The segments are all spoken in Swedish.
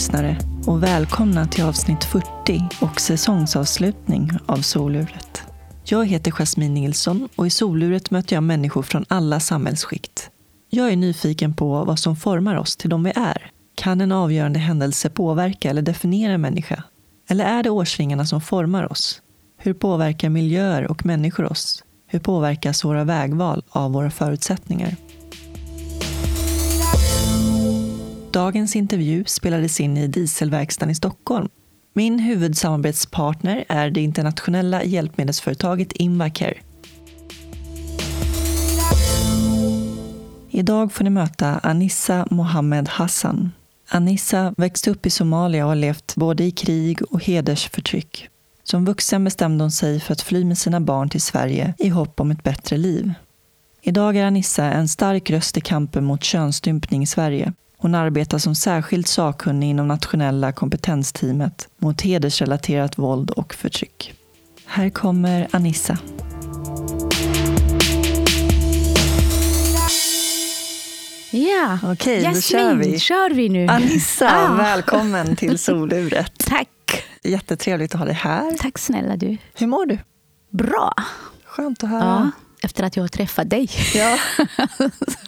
Lyssnare och välkomna till avsnitt 40 och säsongsavslutning av Soluret. Jag heter Jasmine Nilsson och i Soluret möter jag människor från alla samhällsskikt. Jag är nyfiken på vad som formar oss till de vi är. Kan en avgörande händelse påverka eller definiera en människa? Eller är det årsringarna som formar oss? Hur påverkar miljöer och människor oss? Hur påverkas våra vägval av våra förutsättningar? Dagens intervju spelades in i Dieselverkstaden i Stockholm. Min huvudsamarbetspartner är det internationella hjälpmedelsföretaget Invacare. Idag får ni möta Anissa Mohammed Hassan. Anissa växte upp i Somalia och har levt både i krig och hedersförtryck. Som vuxen bestämde hon sig för att fly med sina barn till Sverige i hopp om ett bättre liv. Idag är Anissa en stark röst i kampen mot könsstympning i Sverige. Hon arbetar som särskilt sakkunnig inom nationella kompetensteamet mot hedersrelaterat våld och förtryck. Här kommer Anissa. Ja, Okej, då Jasmin, kör vi. kör vi nu. Anissa, Ah. välkommen till Soluret. Tack. Jättetrevligt att ha dig här. Tack snälla du. Hur mår du? Bra. Skönt att höra. Ja, efter att jag har träffat dig. Ja,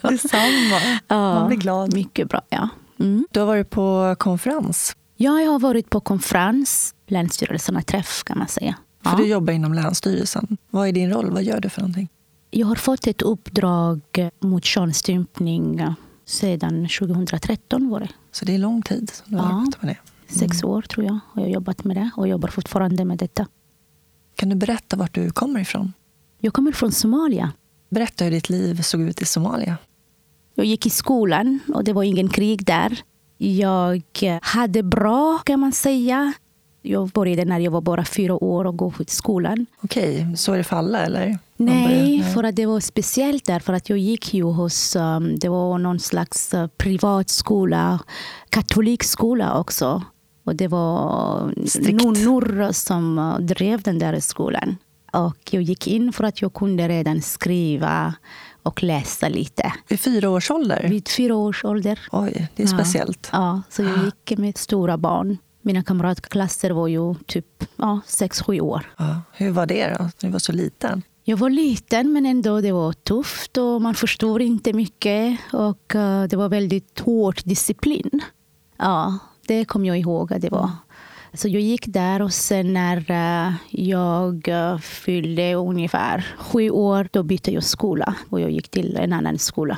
detsamma. Man blir glad. Mycket bra. Ja. Mm. Du har varit på konferens, ja, jag har varit på konferens, Länsstyrelserna träff kan man säga. för Ja. du jobbar inom Länsstyrelsen. Vad är din roll? Vad gör du för någonting? Jag har fått ett uppdrag mot könsstympning sedan 2013 var det. Så det är lång tid som du har Ja. arbetat med det. Sex år tror jag har jag jobbat med det och jobbar fortfarande med detta. Kan du berätta vart du kommer ifrån? Jag kommer från Somalia. Berätta hur ditt liv såg ut i Somalia. Jag gick i skolan och det var ingen krig där. Jag hade bra kan man säga. Jag började när jag var bara fyra år och gå till skolan. Okej, så är det för alla eller? Nej, börjar- för att det var speciellt där. För att jag gick ju hos, um, det var någon slags uh, privat skola, katolikskola också. Och det var Strikt. nunnor som uh, drev den där skolan. Och jag gick in för att jag kunde redan skriva och läsa lite. Vid fyra års ålder? Vid fyra års ålder. Oj, det är Ja. speciellt. Ja, så jag gick med stora barn. Mina kamratklasser var ju typ ja, sex, sju år. Ja. Hur var det då? Du var så liten. Jag var liten men ändå det var tufft och man förstod inte mycket. Och eh, det var väldigt hård disciplin. Ja, det kommer jag ihåg att det var. Så jag gick där och sen när eh, jag eh, fyllde ungefär sju år, då bytte jag skola och jag gick till en annan skola.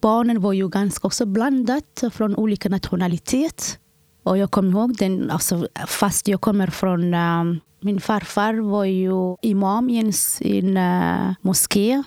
Barnen var ju ganska också blandat från olika nationalitet. Och jag kommer ihåg den, alltså, fast jag kommer från... eh, min farfar var ju imam i en, eh, moské.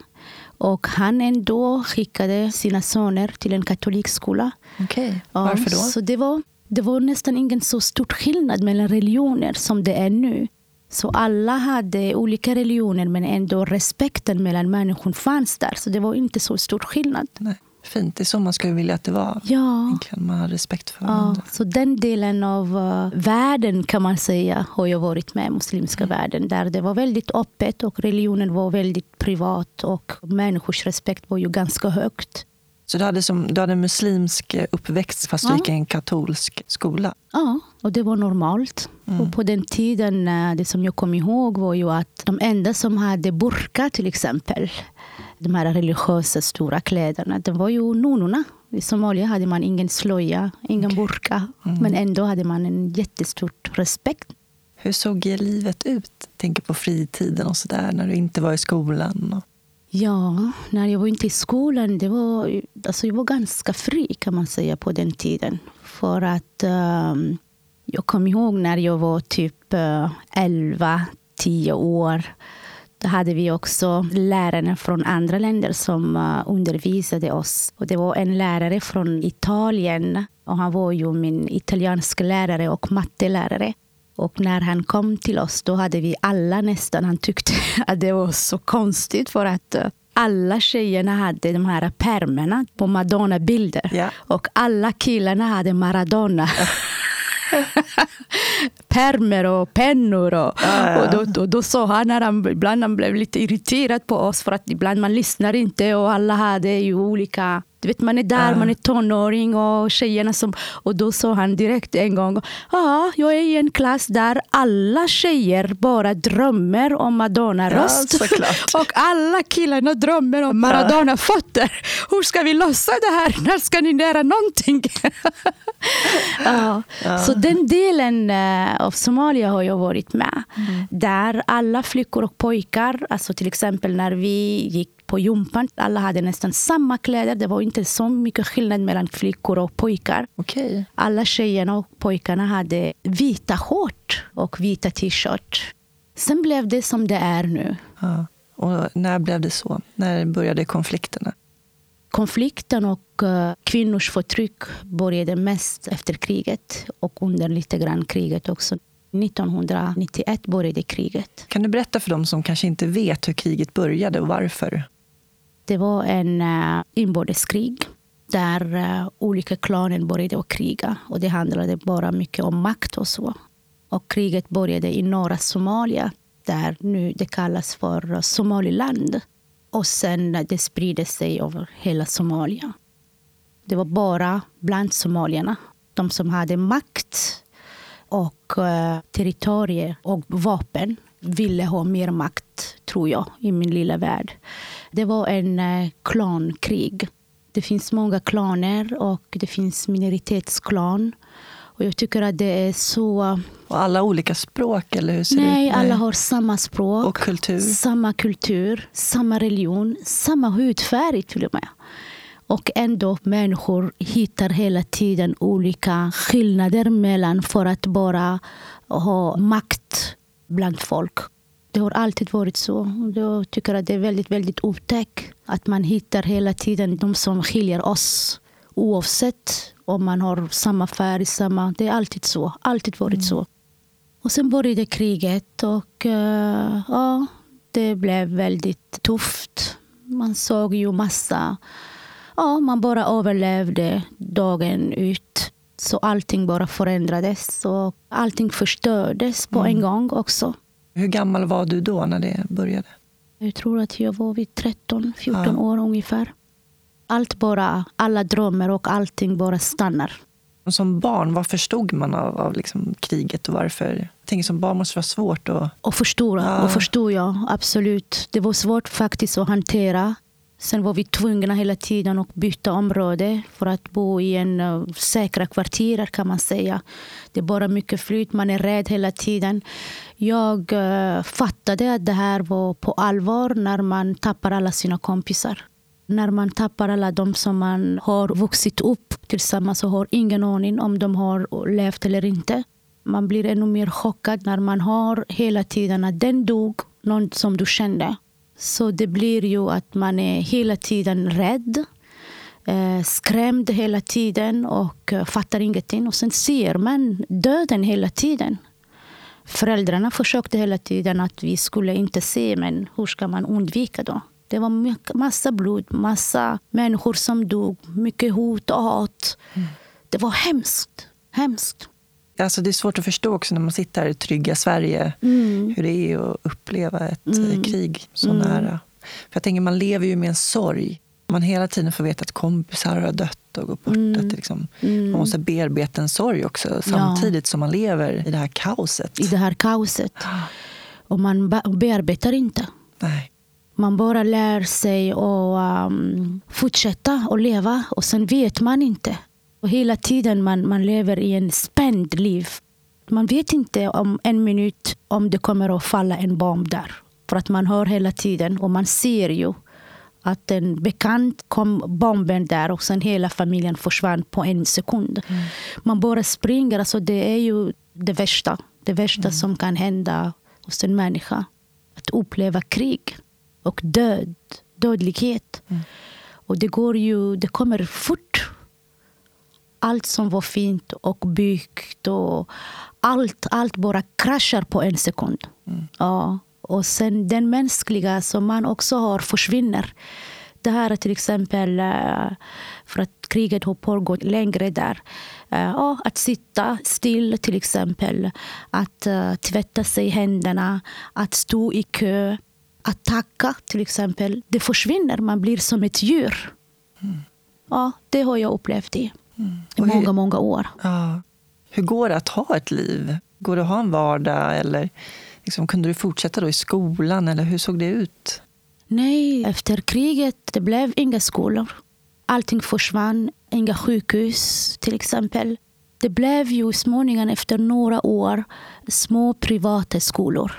Och han ändå skickade sina söner till en katolikskola. Okej, Ja, varför då? Så det, var, det var nästan ingen så stor skillnad mellan religioner som det är nu. Så alla hade olika religioner men ändå respekten mellan människor fanns där. Så det var inte så stor skillnad. Nej. Fint, det är så man skulle vilja att det var. Ja, Egentligen, man har respekt för ja varandra. så den delen av uh, världen kan man säga har jag varit med, muslimska världen. Där det var väldigt öppet och religionen var väldigt privat och människors respekt var ju ganska högt. Så du hade, som, du hade en muslimsk uppväxt fast du Ja. gick i en katolsk skola? Ja, och det var normalt. Och på den tiden, eh, det som jag kom ihåg var ju att de enda som hade burka till exempel, de här religiösa stora kläderna, det var ju nunnorna. I Somalia hade man ingen slöja, ingen burka. Men ändå hade man en jättestor respekt. Hur såg livet ut? Tänker på fritiden och sådär, när du inte var i skolan. Och... Ja, när jag var inte i skolan, det var, alltså jag var ganska fri kan man säga på den tiden. För att um, jag kommer ihåg när jag var typ uh, 11, 10 år. Då hade vi också lärare från andra länder som uh, undervisade oss. Och det var en lärare från Italien. Och han var ju min italienska lärare och mattelärare. Och när han kom till oss, då hade vi alla nästan, han tyckte att det var så konstigt för att eh, alla tjejerna hade de här pärmarna på Madonna-bilder. Ja. Och alla killarna hade Maradona. Pärmer och pennor. Och, Ja, ja. och då, då, då sa han, när han, ibland han blev lite irriterad på oss för att ibland man lyssnar inte och alla hade ju olika Du vet, man är där, Ja. man är tonåring och tjejerna som... Och då sa han direkt en gång, ja, jag är i en klass där alla tjejer bara drömmer om Madonna-röst. Ja, och alla killarna drömmer om Maradona-fötter. Hur ska vi lösa det här? När ska ni lära någonting? ja. Så den delen eh, av Somalia har jag varit med. Där alla flickor och pojkar, alltså till exempel när vi gick på gympan, alla hade nästan samma kläder. Det var inte så mycket skillnad mellan flickor och pojkar. Okej. Alla tjejerna och pojkarna hade vita shorts och vita t-shirt. Sen blev det som det är nu. Ja. Och när blev det så? När började konflikterna? Konflikten och eh, kvinnors förtryck började mest efter kriget och under lite grann kriget också. 1991 började kriget. Kan du berätta för dem som kanske inte vet hur kriget började och varför? Det var en uh, inbördeskrig där eh, olika klaner började att kriga. Och det handlade bara mycket om makt och så. Och kriget började i norra Somalia där nu det kallas för Somaliland. Och sen det spridde sig över hela Somalia. Det var bara bland somalierna, de som hade makt och eh, territorier och vapen ville ha mer makt, tror jag, i min lilla värld. Det var en eh, klankrig. Det finns många klaner och det finns minoritetsklan. Och jag tycker att det är så... Och alla olika språk, eller hur ser Nej, det alla har samma språk, Och kultur. samma kultur, samma religion, samma hudfärg till och med. Och ändå människor hittar hela tiden olika skillnader mellan för att bara ha makt bland folk. Det har alltid varit så. Jag tycker att det är väldigt, väldigt otäckt att man hittar hela tiden de som skiljer oss. Oavsett om man har samma färg, samma... Det är alltid så. Alltid varit så. Och sen började kriget och eh, ja, det blev väldigt tufft. Man såg ju massa... Ja, man bara överlevde dagen ut. Så allting bara förändrades och allting förstördes på en gång också. Hur gammal var du då när det började? Jag tror att jag var vid 13, 14 Ja. år ungefär. Allt bara, alla drömmar och allting bara stannar. Som barn, vad förstod man av, av liksom kriget och varför? Jag tänker som barn måste det vara svårt att... Och förstora, Ja. och förstod jag absolut. Det var svårt faktiskt att hantera. Sen var vi tvungna hela tiden att byta område för att bo i en uh, säkra kvarter kan man säga. Det är bara mycket flyt, man är rädd hela tiden. Jag uh, fattade att det här var på allvar när man tappar alla sina kompisar. När man tappar alla de som man har vuxit upp tillsammans och har ingen aning om de har levt eller inte. Man blir ännu mer chockad när man har hela tiden att den dog, någon som du kände. Så det blir ju att man är hela tiden rädd, eh, skrämd hela tiden och eh, fattar ingenting. Och sen ser man döden hela tiden. Föräldrarna försökte hela tiden att vi skulle inte se, men hur ska man undvika då? Det var massa blod, massa människor som dog, mycket hot och hat. Det var hemskt. Hemskt. Alltså det är svårt att förstå också när man sitter här i trygga Sverige Mm. hur det är att uppleva ett Mm. eh, krig så Mm. nära. För jag tänker, man lever ju med en sorg. Man hela tiden får veta att kompisar har dött och gått bort. Mm. Att det liksom, Mm. Man måste bearbeta en sorg också samtidigt som man lever i det här kaoset. I det här kaoset. Och man be- bearbetar inte. Nej. Man bara lär sig att um, fortsätta att leva och sen vet man inte. Och hela tiden man, man lever i en spänd liv. Man vet inte om en minut om det kommer att falla en bomb där. För att man hör hela tiden och man ser ju att en bekant kom bomben där och sen hela familjen försvann på en sekund. Man bara springer. Alltså det är ju det värsta. Det värsta som kan hända hos en människa. Att uppleva krig och död, dödlighet. Och det går ju, det kommer fort. Allt som var fint och byggt och allt, allt bara kraschar på en sekund. Ja. Och sen den mänskliga som man också har försvinner. Det här är till exempel eh, för att kriget har pågått längre där. Eh, Ja, att sitta still till exempel. Att eh, tvätta sig händerna. Att stå i kö. Att tacka till exempel. Det försvinner. Man blir som ett djur. ja, det har jag upplevt i, Mm. i hur- många, många år. Ja. Hur går det att ha ett liv? Går det att ha en vardag? Eller liksom, kunde du fortsätta då i skolan? Eller hur såg det ut? Nej, efter kriget det blev inga skolor. Allting försvann. Inga sjukhus, till exempel. Det blev ju småningom efter några år små privata skolor.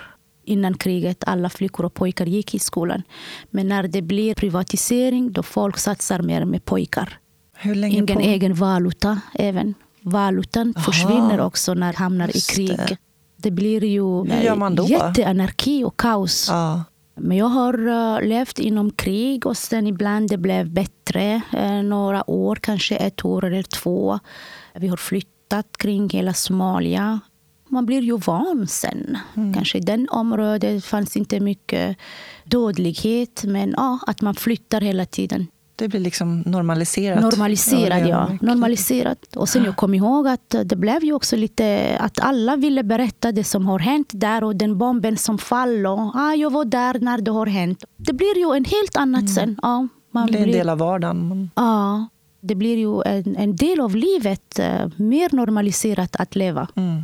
Innan kriget alla flickor och pojkar gick i skolan. Men när det blir privatisering då folk satsar mer med pojkar. Ingen på? egen valuta även. Valutan Aha. försvinner också när det hamnar i Just krig. det. Det. blir ju man jätteanarki och kaos. Ja. Men jag har eh, levt inom krig och sen ibland det blev bättre. eh, några år, kanske ett år eller två. Vi har flyttat kring hela Somalia. Man blir ju van sen. Mm. Kanske i den området fanns inte mycket dödlighet. Men ja, att man flyttar hela tiden. Det blir liksom normaliserat. Gör ja. Normaliserat. Och sen jag kom ihåg att det blev ju också lite att alla ville berätta det som har hänt där och den bomben som fall. Och, ah, jag var där när det har hänt. Det blir ju en helt annat sen. Ja, man Det blir en blir, del av vardagen. ja, det blir ju en, en del av livet. eh, Mer normaliserat att leva. Mm.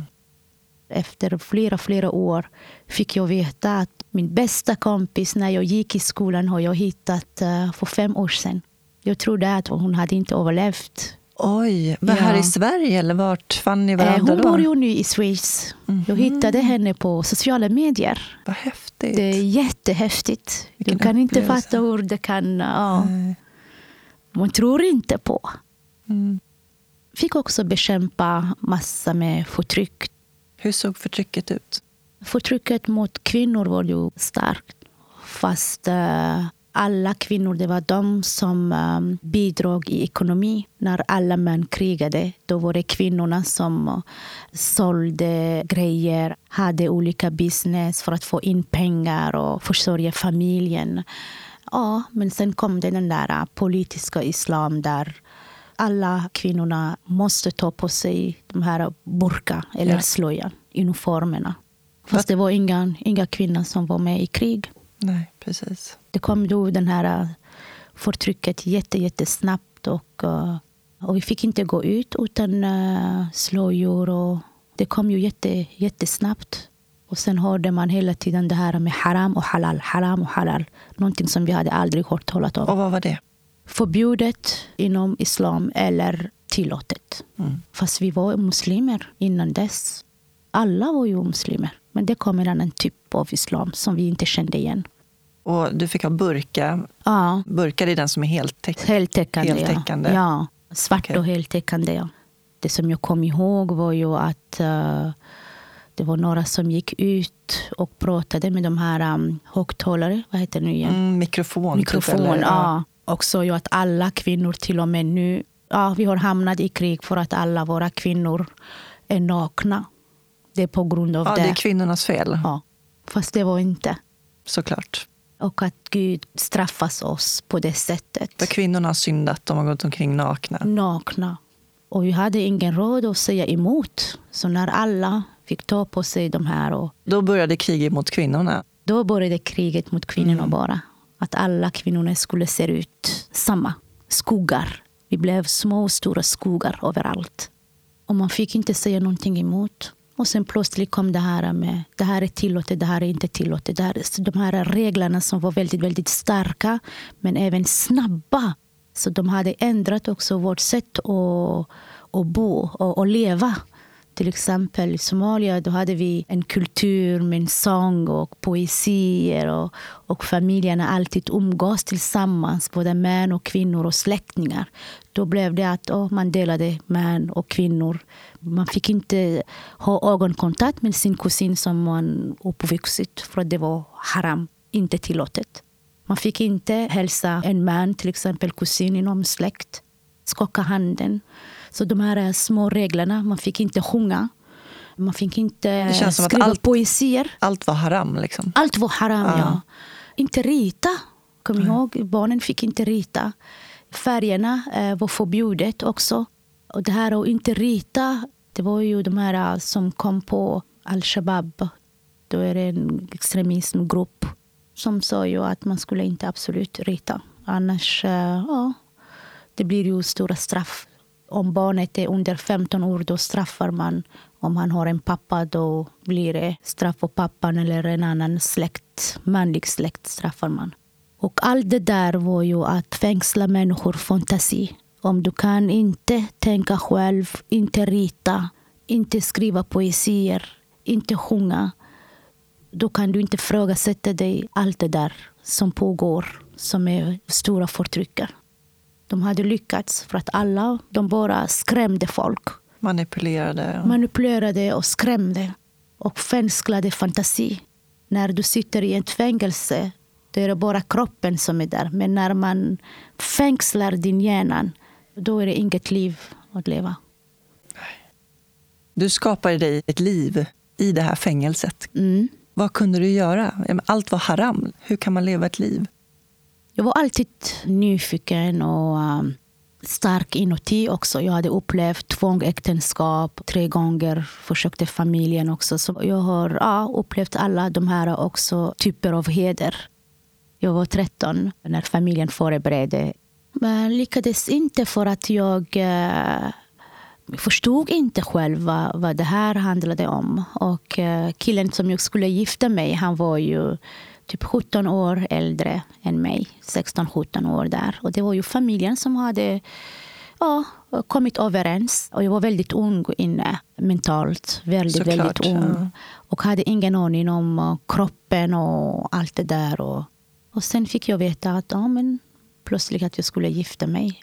Efter flera, flera år fick jag veta att min bästa kompis när jag gick i skolan har jag hittat eh, för fem år sedan. Jag trodde att hon hade inte överlevt. Oj, var här Ja. i Sverige eller vart fann ni Eh, varandra Hon då? bor ju nu i Schweiz. Jag hittade henne på sociala medier. Vad häftigt. Det är jättehäftigt. Vilken Du kan inte upplevelse. fatta hur det kan... Ja, Nej. man tror inte på. Mm. Fick också bekämpa massa med förtryck. Hur såg förtrycket ut? Förtrycket mot kvinnor var ju starkt. Fast eh, alla kvinnor, det var de som eh, bidrog i ekonomi. När alla män krigade, då var det kvinnorna som eh, sålde grejer, hade olika business för att få in pengar och försörja familjen. Ja, men sen kom det den där politiska islam där alla kvinnorna måste ta på sig de här burka eller Ja. slöjan, uniformerna. Fast det var inga, inga kvinnor som var med i krig. Nej, precis. Det kom då den här äh, förtrycket jätte, jättesnabbt och, äh, och vi fick inte gå ut utan äh, slöjor. Och det kom ju jätte, jättesnabbt. Och sen hörde man hela tiden det här med haram och halal, haram och halal. Någonting som vi hade aldrig hört talat om. Och vad var det? Förbjudet inom islam eller tillåtet. Mm. Fast vi var muslimer innan dess. Alla var ju muslimer. Men det kom en annan typ av islam som vi inte kände igen. Och du fick ha burka. Ja, Burkar är den som är heltäckande. heltäckande. Heltäckande. Ja. ja, svart Okej. och heltäckande. Ja. Det som jag kom ihåg var ju att eh, det var några som gick ut och pratade med de här um, högtalare. Vad heter det nu igen? Mm, mikrofon. typ, mikrofon. eller? ja. Och så ju att alla kvinnor till och med nu, ja, vi har hamnat i krig för att alla våra kvinnor är nakna. Det är på grund av Ja, det. det är kvinnornas fel. ja. Fast det var inte. Såklart. Och att Gud straffas oss på det sättet. För kvinnorna har syndat, de har gått omkring nakna. Nakna. Och vi hade ingen råd att säga emot. Så när alla fick ta på sig de här, och Då började kriget mot kvinnorna. då började kriget mot kvinnorna Mm. bara. Att alla kvinnorna skulle se ut samma. Skogar. Vi blev små och stora skogar överallt. Och man fick inte säga någonting emot. Och sen plötsligt kom det här med det här är tillåtet, det här är inte tillåtet. Det här, de här reglerna som var väldigt, väldigt starka men även snabba. Så de hade ändrat också vårt sätt att, att bo och, och leva. Till exempel i Somalia då hade vi en kultur med sång och poesier. Och, och familjerna alltid umgås tillsammans, både män och kvinnor och släktingar. Då blev det att oh, man delade män och kvinnor. Man fick inte ha ögonkontakt med sin kusin som man uppvuxit för att det var haram, inte tillåtet. Man fick inte hälsa en man, till exempel kusin inom släkt, skaka handen. Så de här små reglerna, man fick inte sjunga. Man fick inte att skriva allt- poesier. Allt var haram. Liksom. Allt var haram, Ja. ja. Inte rita. Kom ihåg, barnen fick inte rita. Färgerna eh, var förbjudet också. Och det här att inte rita, det var ju de här eh, som kom på al-Shabaab. Då är det en extremismgrupp som sa ju att man skulle inte absolut rita. Annars, eh, ja, det blir ju stora straff. Om barnet är under 15 år då straffar man. Om han har en pappa då blir det straff på pappan eller en annan släkt, manlig släkt straffar man. Och allt det där var ju att fängsla människor fantasi. Om du kan inte tänka själv, inte rita, inte skriva poesier, inte sjunga då kan du inte ifrågasätta dig allt det där som pågår, som är stora förtryckare. De hade lyckats för att alla de bara skrämde folk. Manipulerade. Manipulerade och skrämde och fängslade fantasi. När du sitter i ett fängelse då är det bara kroppen som är där. Men när man fängslar din hjärna, då är det inget liv att leva. Du skapade dig ett liv i det här fängelset. Mm. Vad kunde du göra? Allt var haram. Hur kan man leva ett liv? Jag var alltid nyfiken och um, stark inuti också. Jag hade upplevt tvångsäktenskap tre gånger, försökte familjen också. Så jag har ja, upplevt alla de här också typer av heder. Jag var 13 när familjen förberedde. Men lyckades inte för att jag eh, förstod inte själv vad, vad det här handlade om. Och eh, killen som jag skulle gifta mig, han var ju typ 17 år äldre än mig. 16-17 år där. Och det var ju familjen som hade ja, kommit överens. Och jag var väldigt ung inne mentalt. Väldigt, Såklart, väldigt ung. Ja. Och hade ingen aning om uh, kroppen och allt det där. Och, och sen fick jag veta att ja, men plötsligt att jag skulle gifta mig.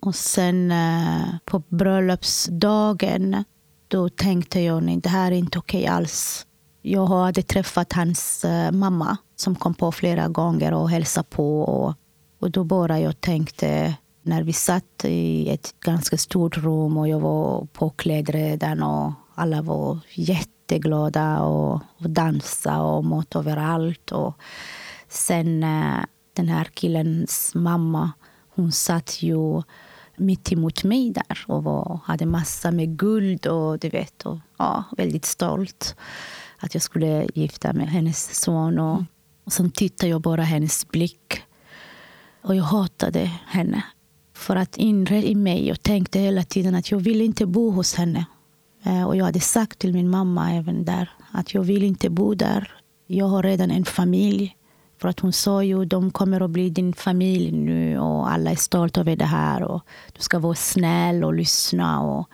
Och sen uh, på bröllopsdagen då tänkte jag att det här är inte okej alls. Jag hade träffat hans eh, mamma som kom på flera gånger och hälsade på. Och, och då bara jag tänkte när vi satt i ett ganska stort rum och jag var påklädd redan och alla var jätteglada och, och dansade och mat överallt. Och sen eh, den här killens mamma, hon satt ju mitt emot mig där och var, hade massa med guld och du vet, och, ja, väldigt stolt att jag skulle gifta mig med hennes son. Och, och sen tittade jag bara hennes blick. Och jag hatade henne. För att inre i mig jag tänkte hela tiden att jag vill inte bo hos henne. Eh, och jag hade sagt till min mamma även där att jag vill inte bo där. Jag har redan en familj. För att hon sa ju de kommer att bli din familj nu och alla är stolta över det här. Och du ska vara snäll och lyssna. Och,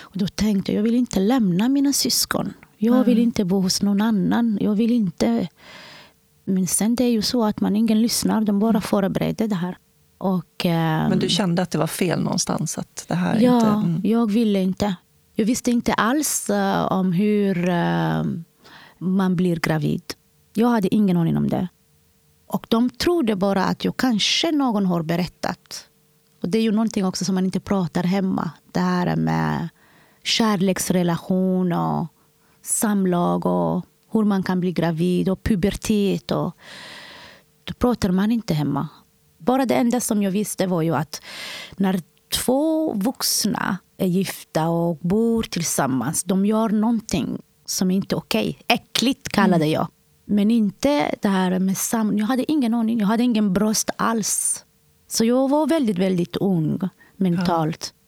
och då tänkte jag jag vill inte lämna mina syskon. Jag mm. vill inte bo hos någon annan. Jag vill inte... Men sen det är ju så att man ingen lyssnar. De bara förbereder det här. Och, Men du kände att det var fel någonstans? Att det här ja, inte, mm. jag ville inte. Jag visste inte alls uh, om hur uh, man blir gravid. Jag hade ingen aning om det. Och de trodde bara att jag kanske någon har berättat. Och Det är ju någonting också som man inte pratar hemma. Det här med kärleksrelation och samlag och hur man kan bli gravid och pubertet. Och, då pratar man inte hemma. Bara det enda som jag visste var ju att när två vuxna är gifta och bor tillsammans, de gör någonting som inte är okej. Okay. Äckligt kallade mm. jag. Men inte det här med sam... Jag hade ingen aning. Jag hade ingen bröst alls. Så jag var väldigt, väldigt ung mentalt. Ja,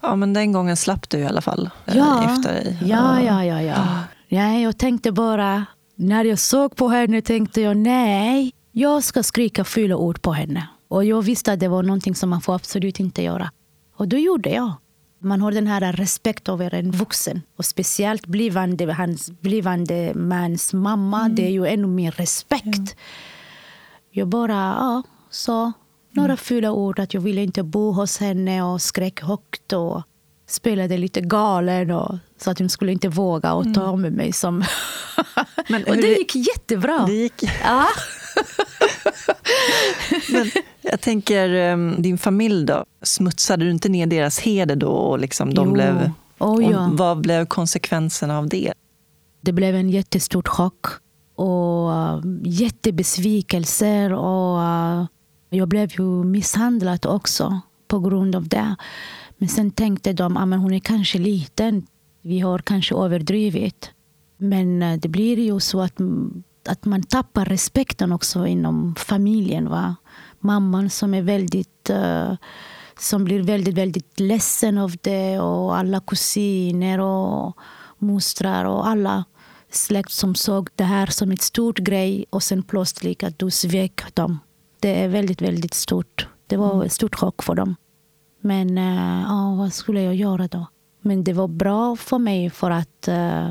ja men den gången slapp du i alla fall eh, ja. efter dig. Ja, ja, ja. ja. ja. Jag tänkte bara... När jag såg på henne tänkte jag nej, jag ska skrika fula ord på henne. Och jag visste att det var någonting som man får absolut inte göra. Och då gjorde jag. Man har den här respekt över en vuxen. Och speciellt blivande, hans blivande mans mamma. Mm. Det är ju ännu mer respekt. Ja. Jag bara ja, sa några fula ord. Att jag ville inte bo hos henne och skrek högt. Och spelade lite galen. Och, så att hon skulle inte våga och ta mm. med mig. Som Men och det gick jättebra. Det gick... Ja. Men jag tänker, ehm, din familj då? Smutsade du inte ner deras heder då? Och liksom de blev, oh, ja. vad blev konsekvenserna av det? Det blev en jättestor chock och uh, jättebesvikelser. Och, uh, jag blev ju misshandlad också på grund av det. Men sen tänkte de ah, att hon är kanske liten. Vi har kanske överdrivit. Men eh, det blir ju så att, mm, att man tappar respekten också inom familjen. Va? mamman som är väldigt uh, som blir väldigt, väldigt ledsen av det. Och alla kusiner och mostrar och alla släkt som såg det här som ett stort grej och sen plötsligt att du svek dem. Det är väldigt, väldigt stort. Det var mm. en stor chock för dem. Men uh, ja, vad skulle jag göra då? Men det var bra för mig för att uh,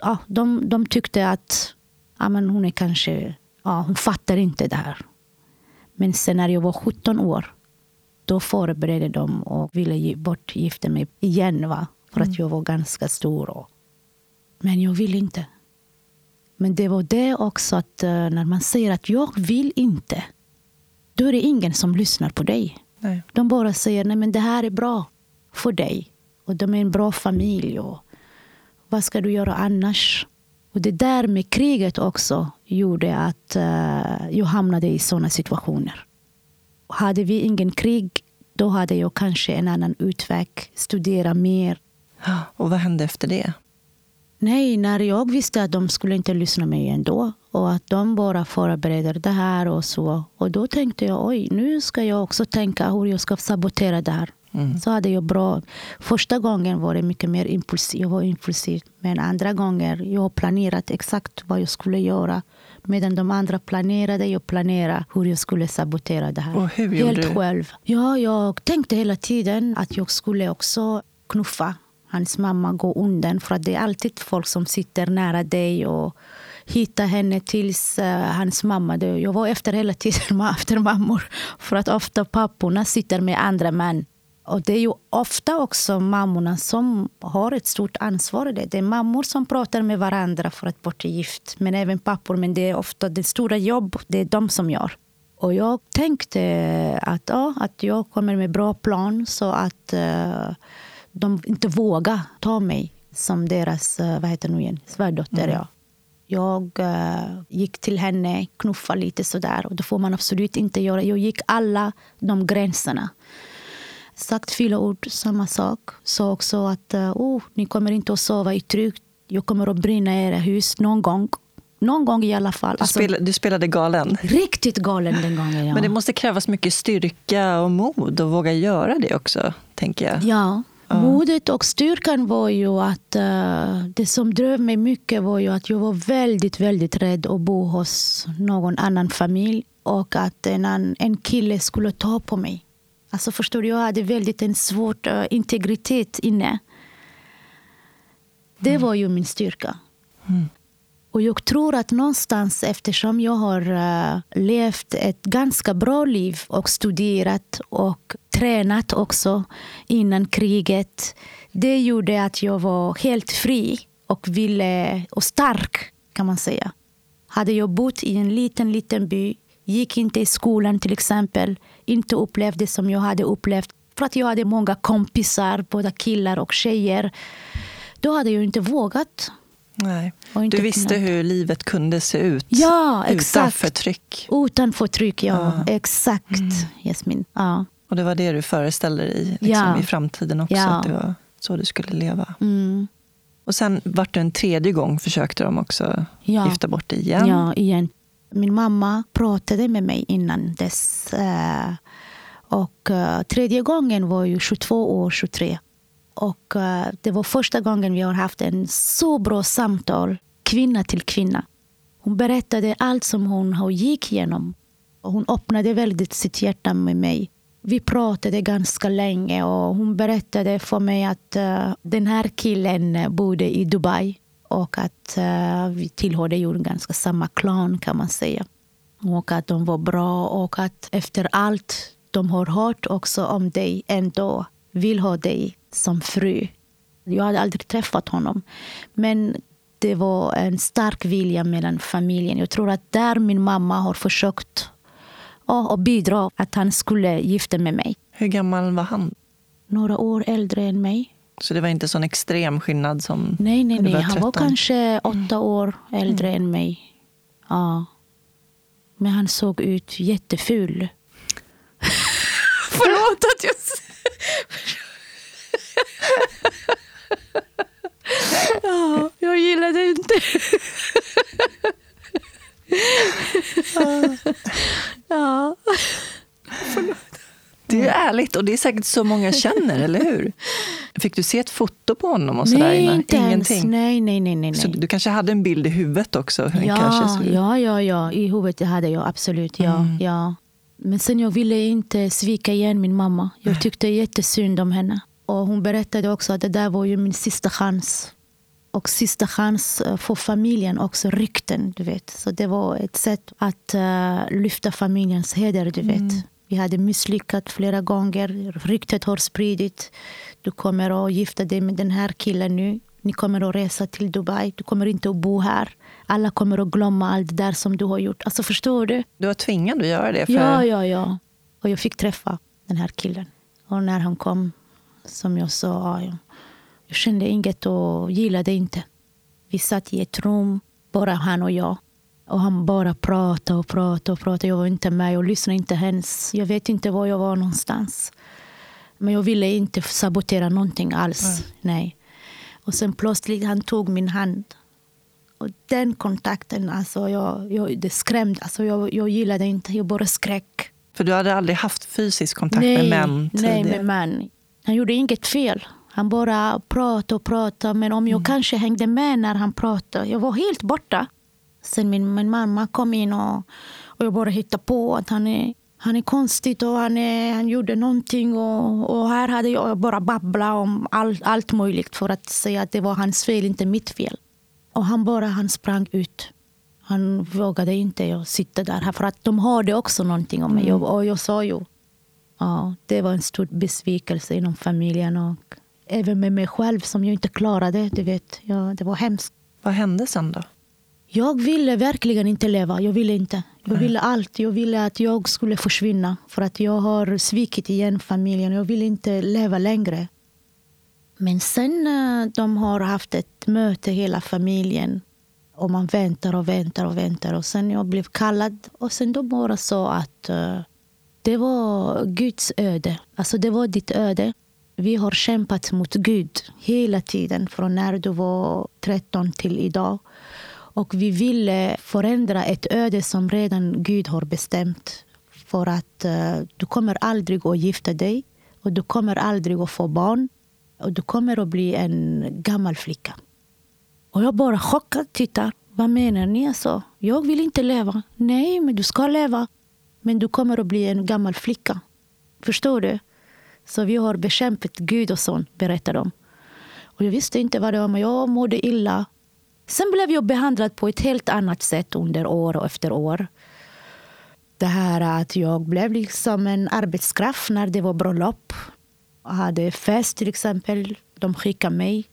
ja, de, de tyckte att ja, men hon är kanske, ja, hon fattar inte det här. Men sen när jag var 17 år, då förberedde de och ville bortgifta mig igen. Va? För mm. att jag var ganska stor. Och, men jag ville inte. Men det var det också att uh, när man säger att jag vill inte, då är det ingen som lyssnar på dig. Nej. De bara säger nej men det här är bra för dig. Och de är en bra familj. Och vad ska du göra annars? Och det där med kriget också gjorde att uh, jag hamnade i sådana situationer. Hade vi ingen krig, då hade jag kanske en annan utväg. Studera mer. Och vad hände efter det? Nej, när jag visste att de skulle inte lyssna på mig ändå och att de bara förbereder det här och så. Och då tänkte jag, oj, nu ska jag också tänka hur jag ska sabotera det här. Mm. Så hade jag bra. Första gången var det mycket mer impulsiv. Jag var impulsiv. Men andra gånger jag planerat exakt vad jag skulle göra. Medan de andra planerade, jag planerade hur jag skulle sabotera det här. Och hur Helt du? själv. Ja, jag tänkte hela tiden att jag skulle också knuffa hans mamma, gå undan. För att det är alltid folk som sitter nära dig och hittar henne tills uh, hans mamma dör. Jag var efter hela tiden efter mammor. För att ofta papporna sitter med andra män. Och det är ju ofta också mammorna som har ett stort ansvar. Det. är mammor som pratar med varandra för att bort gift. Men även pappor. Men det är ofta det stora jobb, det är de som gör. Och jag tänkte att, ja, att jag kommer med bra plan så att uh, de inte vågar ta mig som deras uh, vad heter nu igen, svärdotter. Mm. Ja. Jag uh, gick till henne, knuffade lite sådär. Och det får man absolut inte göra. Jag gick alla de gränserna sagt fyra ord, samma sak. Sa också att oh, ni kommer inte att sova i tryggt. Jag kommer att brinna era hus någon gång. Någon gång i alla fall. Du, alltså, spelade, du spelade galen? Riktigt galen den gången, ja. Men det måste krävas mycket styrka och mod att våga göra det också, tänker jag. Ja. Ja. Modet och styrkan var ju att uh, det som drev mig mycket var ju att jag var väldigt, väldigt rädd att bo hos någon annan familj och att en, en kille skulle ta på mig. Alltså förstår du, jag hade väldigt en svår uh, integritet inne. Det mm. var ju min styrka. Mm. Och jag tror att någonstans, eftersom jag har uh, levt ett ganska bra liv och studerat och tränat också innan kriget. Det gjorde att jag var helt fri och, ville, och stark, kan man säga. Hade jag bott i en liten, liten by gick inte i skolan till exempel. Inte upplevde som jag hade upplevt. För att jag hade många kompisar, både killar och tjejer. Då hade jag inte vågat. Nej. Du visste kunnat. hur livet kunde se ut ja, utan förtryck. Utan förtryck, ja. ja. Exakt, mm. Jasmin. Ja. Och det var det du föreställde dig liksom, ja. i framtiden också? Ja. Att det var så du skulle leva? Mm. Och sen vart det en tredje gång försökte de också ja. gifta bort dig igen? Ja, igen. Min mamma pratade med mig innan dess. Eh, och eh, tredje gången var ju 22 år, 23. Och eh, det var första gången vi har haft en så bra samtal, kvinna till kvinna. Hon berättade allt som hon gick igenom. Hon öppnade väldigt sitt hjärta med mig. Vi pratade ganska länge och hon berättade för mig att eh, den här killen bodde i Dubai och att uh, vi tillhörde ju ganska samma klan kan man säga. Och att de var bra och att efter allt de har hört också om dig ändå vill ha dig som fru. Jag hade aldrig träffat honom. Men det var en stark vilja mellan familjen. Jag tror att där min mamma har försökt ja, att bidra att han skulle gifta med mig. Hur gammal var han? Några år äldre än mig. Så det var inte sån extrem skillnad som Nej, nej, nej. Var han var kanske åtta mm. år äldre mm. än mig. Ja. Men han såg ut jätteful. Förlåt att jag... ja, jag gillade inte. ja. Och det är säkert så många känner, eller hur? Fick du se ett foto på honom? och så Nej, där inte ens. Ingenting? Nej, nej, nej. nej. Så du kanske hade en bild i huvudet också? Ja, kanske ja, ja, ja, i huvudet hade jag absolut. Ja, Mm. ja. Men sen jag ville inte svika igen min mamma. Jag tyckte jättesynd om henne. Och hon berättade också att det där var ju min sista chans. Och sista chans eh, för familjen också, rykten. Du vet. Så det var ett sätt att eh, lyfta familjens heder. Du vet. Mm. Vi hade misslyckats flera gånger. Ryktet har spridit. Du kommer att gifta dig med den här killen nu. Ni kommer att resa till Dubai. Du kommer inte att bo här. Alla kommer att glömma allt där som du har gjort. Alltså förstår du? Du var tvingad att göra det? För... Ja, ja, ja. Och jag fick träffa den här killen. Och när han kom, som jag sa, ja, jag kände inget och gillade inte. Vi satt i ett rum, bara han och jag. Och han bara pratade och pratade och pratade. Jag var inte med, jag lyssnade inte ens. Jag vet inte var jag var någonstans. Men jag ville inte sabotera någonting alls. Nej. Och sen plötsligt han tog min hand. Och den kontakten, alltså jag, jag, det skrämde. Alltså jag, jag gillade inte, jag bara skrek. För du hade aldrig haft fysisk kontakt med män nej, tidigare? med män. Han gjorde inget fel. Han bara pratade och pratade. Men om jag kanske hängde med när han pratade. Jag var helt borta. Sen min, min mamma kom in och, och jag bara hittade på att han är, han är konstig och han, är, han gjorde någonting. Och, och här hade jag bara babblat om all, allt möjligt för att säga att det var hans fel, inte mitt fel. Och han bara han sprang ut. Han vågade inte sitta där. För att de hörde också någonting om mig. Och, och jag sa ju Ja, det var en stor besvikelse inom familjen och även med mig själv som jag inte klarade. Du vet, ja, det var hemskt. Vad hände sen då? Jag ville verkligen inte leva. Jag ville inte. Jag ville allt. Jag ville att jag skulle försvinna. För att jag har svikit igen familjen. Jag ville inte leva längre. Men sen eh, de har haft ett möte, hela familjen. Och man väntar och väntar och väntar. Och sen jag blev kallad. Och sen de bara sa att eh, det var Guds öde. Alltså det var ditt öde. Vi har kämpat mot Gud hela tiden. Från när du var 13 till idag. Och vi ville förändra ett öde som redan Gud har bestämt. För att uh, du kommer aldrig att gifta dig. Och du kommer aldrig att få barn. Och du kommer att bli en gammal flicka. Och jag bara chockad tittar. Vad menar ni? Alltså, jag vill inte leva. Nej, men du ska leva. Men du kommer att bli en gammal flicka. Förstår du? Så vi har bekämpat Gud och sånt, berättar de. Och jag visste inte vad det var, men jag mådde illa. Sen blev jag behandlad på ett helt annat sätt under år och efter år. Det här att jag blev liksom en arbetskraft när det var bröllop. Jag hade fest till exempel. De skickade mig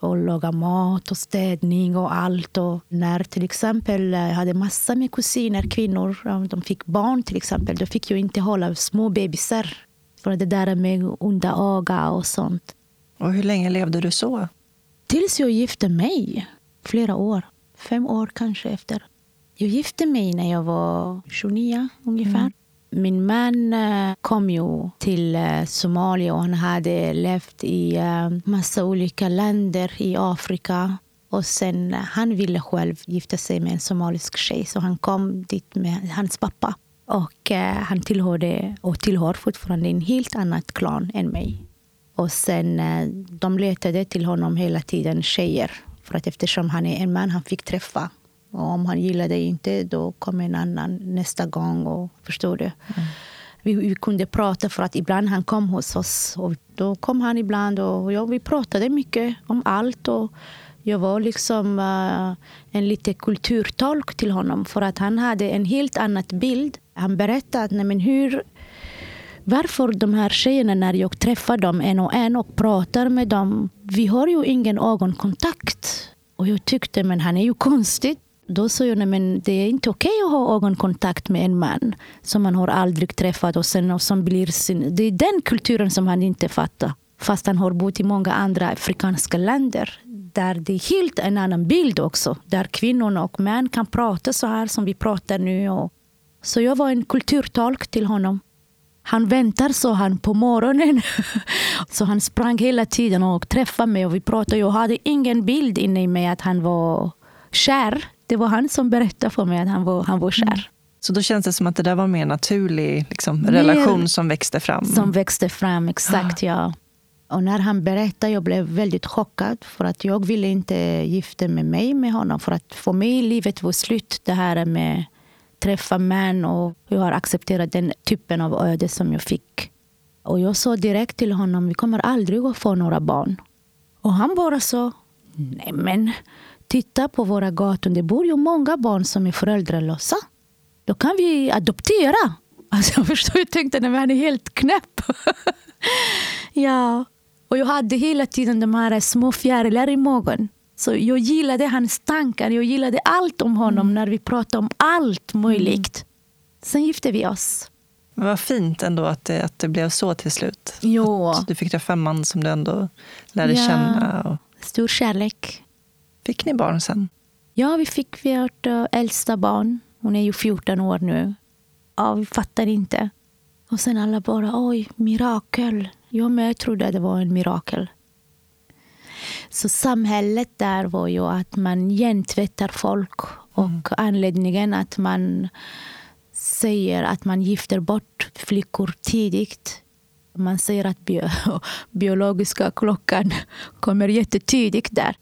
och laga mat och städning och allt. Och när till exempel jag hade massor med kusiner, kvinnor, de fick barn till exempel, då fick jag inte hålla små bebisar. För det där med onda öga och sånt. Och hur länge levde du så? Tills jag gifte mig. Flera år. Fem år kanske efter. Jag gifte mig när jag var 29 ungefär. Min man eh, kom ju till eh, Somalia och han hade levt i eh, massa olika länder i Afrika. Och sen Han ville själv gifta sig med en somalisk tjej så han kom dit med hans pappa. Och eh, Han tillhörde och tillhör fortfarande en helt annat klan än mig. Och sen eh, De letade till honom hela tiden tjejer. För att eftersom han är en man han fick träffa. Och om han gillade inte, då kom en annan nästa gång. Och, förstår du? Vi, vi kunde prata för att ibland han kom hos oss. Och då kom han ibland och ja, vi pratade mycket om allt. Och jag var liksom uh, en lite kulturtolk till honom. För att han hade en helt annan bild. Han berättade att, nej, men hur varför de här tjejerna, när jag träffar dem en och en och pratar med dem, vi har ju ingen ögonkontakt. Och jag tyckte, men han är ju konstig. Då sa jag, nej, men det är inte okej att ha ögonkontakt med en man som man har aldrig träffat och, sen, och som blir sin... Det är den kulturen som han inte fattar. Fast han har bott i många andra afrikanska länder där det är helt en annan bild också. Där kvinnorna och män kan prata så här som vi pratar nu. Och... Så jag var en kulturtolk till honom. Han väntar, så han, på morgonen. så han sprang hela tiden och träffade mig och vi pratade. Jag hade ingen bild inne i mig att han var kär. Det var han som berättade för mig att han var, han var kär. Så då känns det som att det där var en mer naturlig liksom, relation som växte fram? Som växte fram, exakt. Ah. ja. Och när han berättade jag blev väldigt chockad. För att jag ville inte gifta med mig med honom. För att för mig livet var slut. Det här med att träffa män. Och jag har accepterat den typen av öde som jag fick. Och jag sa direkt till honom, vi kommer aldrig att få några barn. Och han bara sa, nej men titta på våra gator. Det bor ju många barn som är föräldralösa. Då kan vi adoptera. Alltså jag förstår, jag tänkte att han är helt knäpp. ja. Och jag hade hela tiden de här små fjärilar i magen. Så jag gillade hans tankar, jag gillade allt om honom mm. när vi pratade om allt möjligt. Mm. Sen gifte vi oss. Men vad fint ändå att det, att det blev så till slut. Jo. Att du fick träffa en man som du ändå lärde ja. känna. Och... Stor kärlek. Fick ni barn sen? Ja, vi fick vårt uh, äldsta barn. Hon är ju 14 år nu. Ja, vi fattar inte. Och sen alla bara, oj, mirakel. Jag med trodde att det var en mirakel. Så samhället där var ju att man gentvättar folk. Och mm. anledningen att man säger att man gifter bort flickor tidigt. Man säger att bio biologiska klockan kommer jättetidigt där.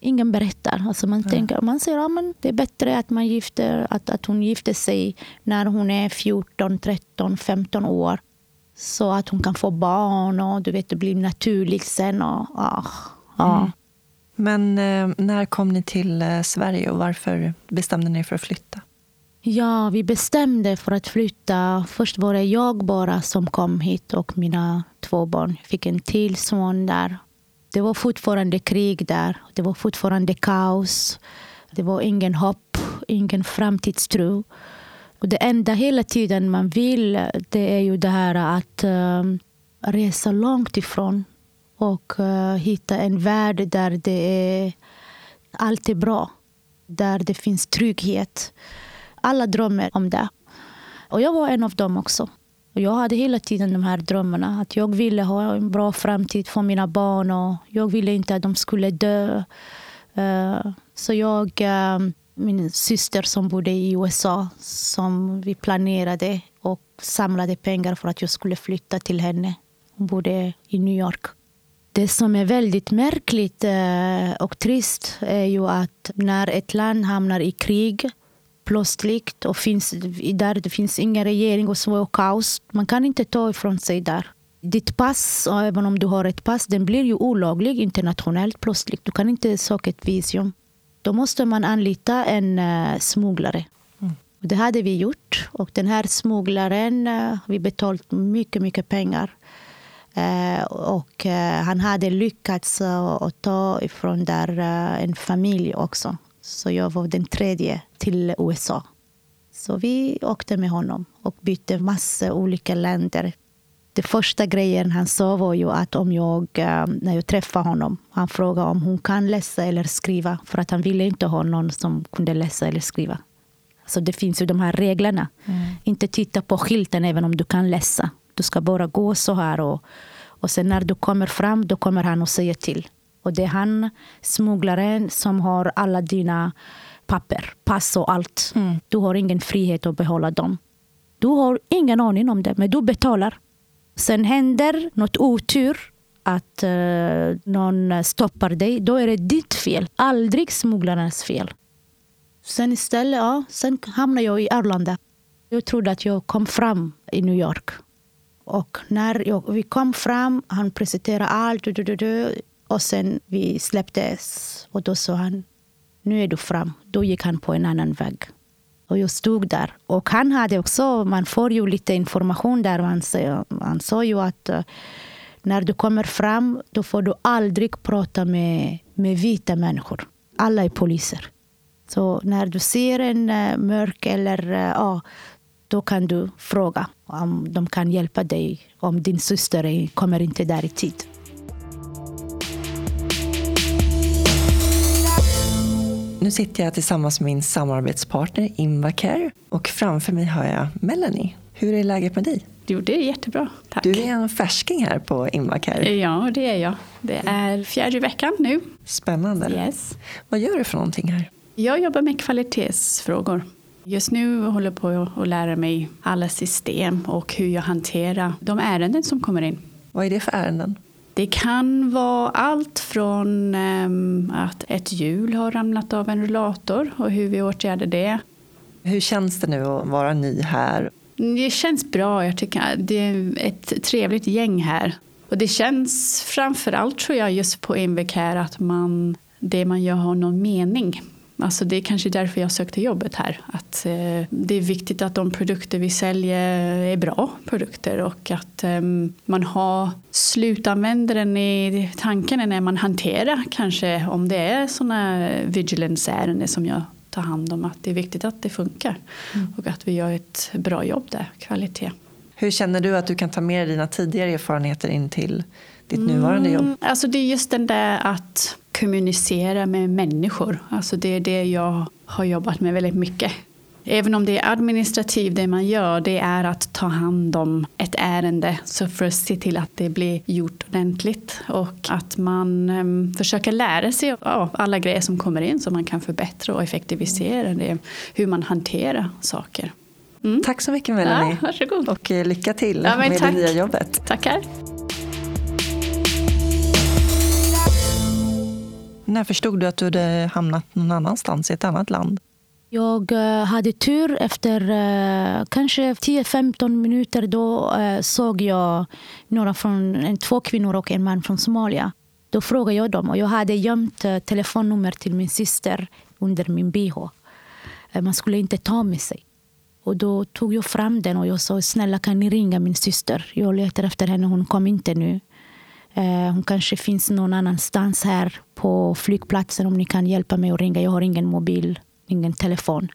Ingen berättar. Alltså man, tänker, man säger att ja, det är bättre att, man gifter, att, att hon gifter sig när hon är 14, 13, 15 år. Så att hon kan få barn och du vet, det blir naturligt sen. Och, ja, ja. Mm. Men eh, när kom ni till eh, Sverige och varför bestämde ni för att flytta? Ja, vi bestämde för att flytta. Först var det jag bara som kom hit och mina två barn. Jag fick en till son där. Det var fortfarande krig där. Det var fortfarande kaos. Det var ingen hopp, ingen framtidstro. Och det enda hela tiden man vill det är ju det här att uh, resa långt ifrån och uh, hitta en värld där det är allt är bra. Där det finns trygghet. Alla drömmer om det. Och jag var en av dem också. Och jag hade hela tiden de här drömmarna. Att jag ville ha en bra framtid för mina barn. och Jag ville inte att de skulle dö. Uh, så jag, uh, min syster som bodde i USA, som vi planerade och samlade pengar för att jag skulle flytta till henne. Hon bodde i New York. Det som är väldigt märkligt eh, och trist är ju att när ett land hamnar i krig plötsligt och finns, där det finns ingen regering och så och kaos. Man kan inte ta ifrån sig där. Ditt pass, även om du har ett pass, den blir ju olaglig internationellt plötsligt. Du kan inte söka ett visum. Då måste man anlita en uh, smugglare. Mm. Det hade vi gjort. Och den här smugglaren uh, vi betalt mycket, mycket pengar. Uh, och han hade lyckats uh, ta ifrån där en familj också. Så jag var den tredje till USA. Så vi åkte med honom och bytte massa olika länder. Det första grejen han sa var ju att om jag, eh, när jag träffade honom, han frågade om hon kan läsa eller skriva. För att han ville inte ha någon som kunde läsa eller skriva. Så det finns ju de här reglerna. Mm. Inte titta på skylten även om du kan läsa. Du ska bara gå så här. Och, och sen när du kommer fram, då kommer han och säger till. Och det är han, smugglaren, som har alla dina papper, pass och allt. Mm. Du har ingen frihet att behålla dem. Du har ingen aning om det, men du betalar. Sen händer något otur, att eh, någon stoppar dig. Då är det ditt fel, aldrig smugglarens fel. Sen istället, ja, sen hamnade jag i Arlanda. Jag trodde att jag kom fram i New York. Och när jag, vi kom fram, han presenterade allt. Du, du, du, och sen vi släpptes och då sa han, nu är du fram. Då gick han på en annan väg. Och jag stod där. Och han hade också, man får ju lite information där. Han, han sa ju att eh, när du kommer fram, då får du aldrig prata med, med vita människor. Alla är poliser. Så när du ser en eh, mörk eller eh, ja, då kan du fråga om de kan hjälpa dig om din syster kommer inte där i tid. Nu sitter jag tillsammans med min samarbetspartner Invacare och framför mig har jag Melanie. Hur är läget med dig? Jo, det är jättebra. Tack. Du är en färsking här på Invacare. Ja, det är jag. Det är fjärde veckan nu. Spännande. Yes. Vad gör du för någonting här? Jag jobbar med kvalitetsfrågor Just nu håller jag på att lära mig alla system och hur jag hanterar de ärenden som kommer in. Vad är det för ärenden? Det kan vara allt från um, att ett hjul har ramlat av en rullator och hur vi åtgärdar det. Hur känns det nu att vara ny här? Det känns bra. Jag tycker det är ett trevligt gäng här. Och det känns framför allt tror jag just på Invec här att man, det man gör har någon mening. Alltså det är kanske därför jag sökte jobbet här. Att eh, det är viktigt att de produkter vi säljer är bra produkter och att eh, man har slutanvändaren i tanken när man hanterar kanske om det är sådana vigilance-ärenden som jag tar hand om. Att det är viktigt att det funkar mm. och att vi gör ett bra jobb där, kvalitet. Hur känner du att du kan ta med dig dina tidigare erfarenheter in till ditt mm, nuvarande jobb? Alltså det är just den där att kommunicera med människor. Alltså det är det jag har jobbat med väldigt mycket. Även om det är administrativt det man gör, det är att ta hand om ett ärende så för att se till att det blir gjort ordentligt och att man um, försöker lära sig av alla grejer som kommer in så man kan förbättra och effektivisera det, hur man hanterar saker. Mm. Tack så mycket Melanie. Ja, varsågod. Och eh, lycka till ja, med tack. det nya jobbet. Tackar. När förstod du att du hade hamnat någon annanstans, i ett annat land? Jag eh, hade tur. Efter eh, kanske 10-15 minuter då eh, såg jag några från, två kvinnor och en man från Somalia. Då frågade jag dem och jag hade gömt telefonnummer till min syster under min bh. Man skulle inte ta med sig. Och då tog jag fram den och jag sa snälla kan ni ringa min syster. Jag letar efter henne, hon kom inte nu. Eh, hon kanske finns någon annanstans här på flygplatsen om ni kan hjälpa mig att ringa. Jag har ingen mobil, ingen telefon.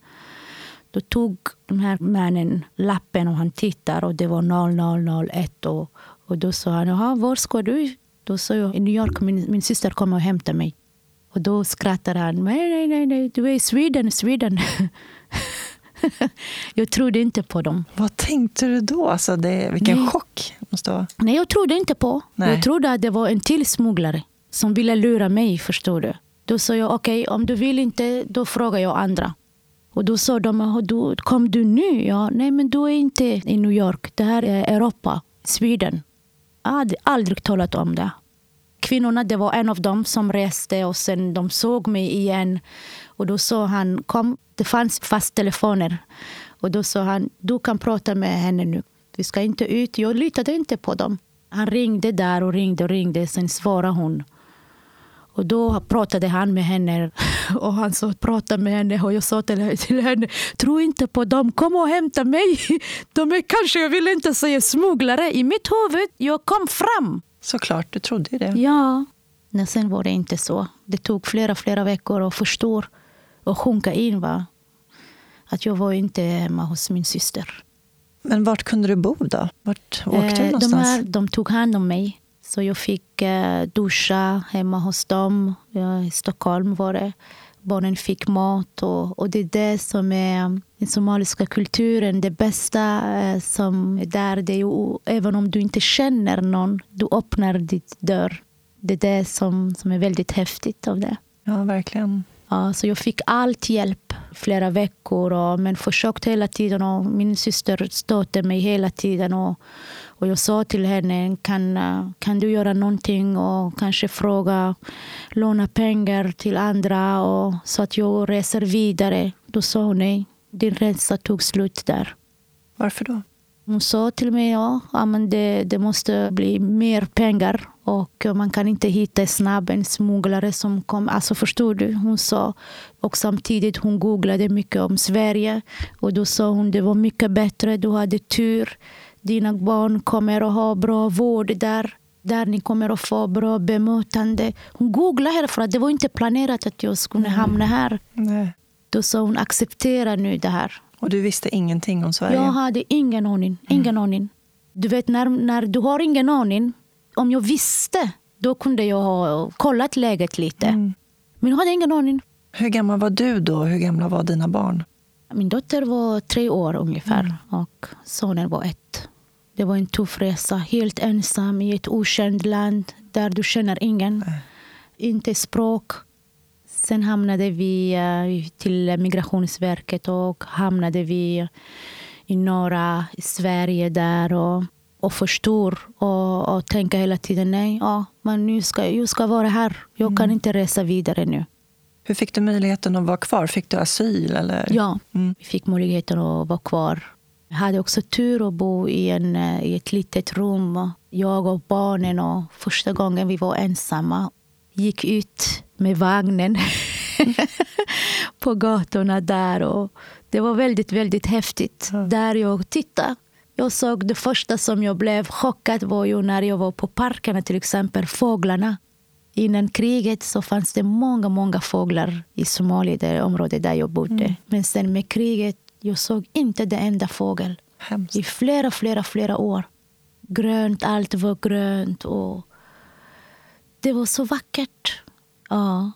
Då tog den här mannen lappen och han tittar och det var 0001. Och, och då sa han, Jaha, var ska du? Då sa jag, i New York, min, min syster kommer och hämtar mig. Och då skrattade han, nej, nej, nej, nej du är i Sweden, Sweden. jag trodde inte på dem. Vad tänkte du då? Alltså det, vilken Nej. chock! Måste vara. Nej, jag trodde inte på. Nej. Jag trodde att det var en till smugglare som ville lura mig. förstår du. Då sa jag okej, okay, om du vill inte, då frågar jag andra. Och då sa de, kom du nu? Ja, nej, men du är inte i New York. Det här är Europa, Sweden. Jag hade aldrig talat om det. Kvinnorna, det var en av dem som reste och sen de såg mig igen. Och då sa han, kom, det fanns fast telefoner. Och då sa han, du kan prata med henne nu. Vi ska inte ut. Jag litade inte på dem. Han ringde där och ringde och ringde. Sen svarade hon. Och då pratade han med henne. Och han sa prata med henne. Och jag sa till, till henne, tro inte på dem. Kom och hämta mig. De är kanske, jag vill inte säga smugglare. I mitt huvud, jag kom fram. Såklart, du trodde ju det. Ja. Men sen var det inte så. Det tog flera, flera veckor att förstå och sjunka in. Va? Att jag var inte hemma hos min syster. Men vart kunde du bo då? Vart åkte eh, du någonstans? De, här, de tog hand om mig. Så jag fick eh, duscha hemma hos dem. Ja, I Stockholm var det. Barnen fick mat. Och, och det är det som är den somaliska kulturen. Det bästa eh, som är där, det är ju, även om du inte känner någon, du öppnar ditt dörr. Det är det som, som är väldigt häftigt av det. Ja, verkligen. Så jag fick allt hjälp flera veckor, och, men försökte hela tiden. Och min syster stötte mig hela tiden. Och, och jag sa till henne, kan, kan du göra någonting och kanske fråga, låna pengar till andra och, så att jag reser vidare. Då sa hon nej, din resa tog slut där. Varför då? Hon sa till mig ja, ja men det, det måste bli mer pengar och man kan inte hitta snabbt en smugglare som kom. Alltså förstår du? Hon sa och samtidigt hon googlade mycket om Sverige och då sa hon det var mycket bättre. Du hade tur. Dina barn kommer att ha bra vård där. Där ni kommer att få bra bemötande. Hon googlade här för att det var inte planerat att jag skulle hamna här. Nej. Då sa hon acceptera nu det här. Och du visste ingenting om Sverige? Jag hade ingen aning. Ingen mm. aning. Du vet när, när du har ingen aning. Om jag visste, då kunde jag ha kollat läget lite. Mm. Men jag hade ingen aning. Hur gammal var du då? Hur gamla var dina barn? Min dotter var tre år ungefär mm. och sonen var ett. Det var en tuff resa. Helt ensam i ett okänt land där du känner ingen. Inte språk. Sen hamnade vi eh, till Migrationsverket och hamnade vi i norra Sverige där. Och, och förstår och, och tänker hela tiden nej, ja, men nu ska, jag ska vara här. Jag kan inte resa vidare nu. Hur fick du möjligheten att vara kvar? Fick du asyl? Eller? Ja, Mm. vi fick möjligheten att vara kvar. Jag hade också tur att bo i, en, eh, i ett litet rum. Jag och barnen. Och första gången vi var ensamma gick ut med vagnen på gatorna där. Och det var väldigt, väldigt häftigt. Där jag tittade. Jag såg det första som jag blev chockad var ju när jag var på parkerna, till exempel fåglarna. Innan kriget så fanns det många, många fåglar i Somalia, det område där jag bodde. Men sen med kriget, jag såg inte det enda fågel. Hemskt. I flera, flera, flera år. Grönt, allt var grönt. Och det var så vackert. Ja.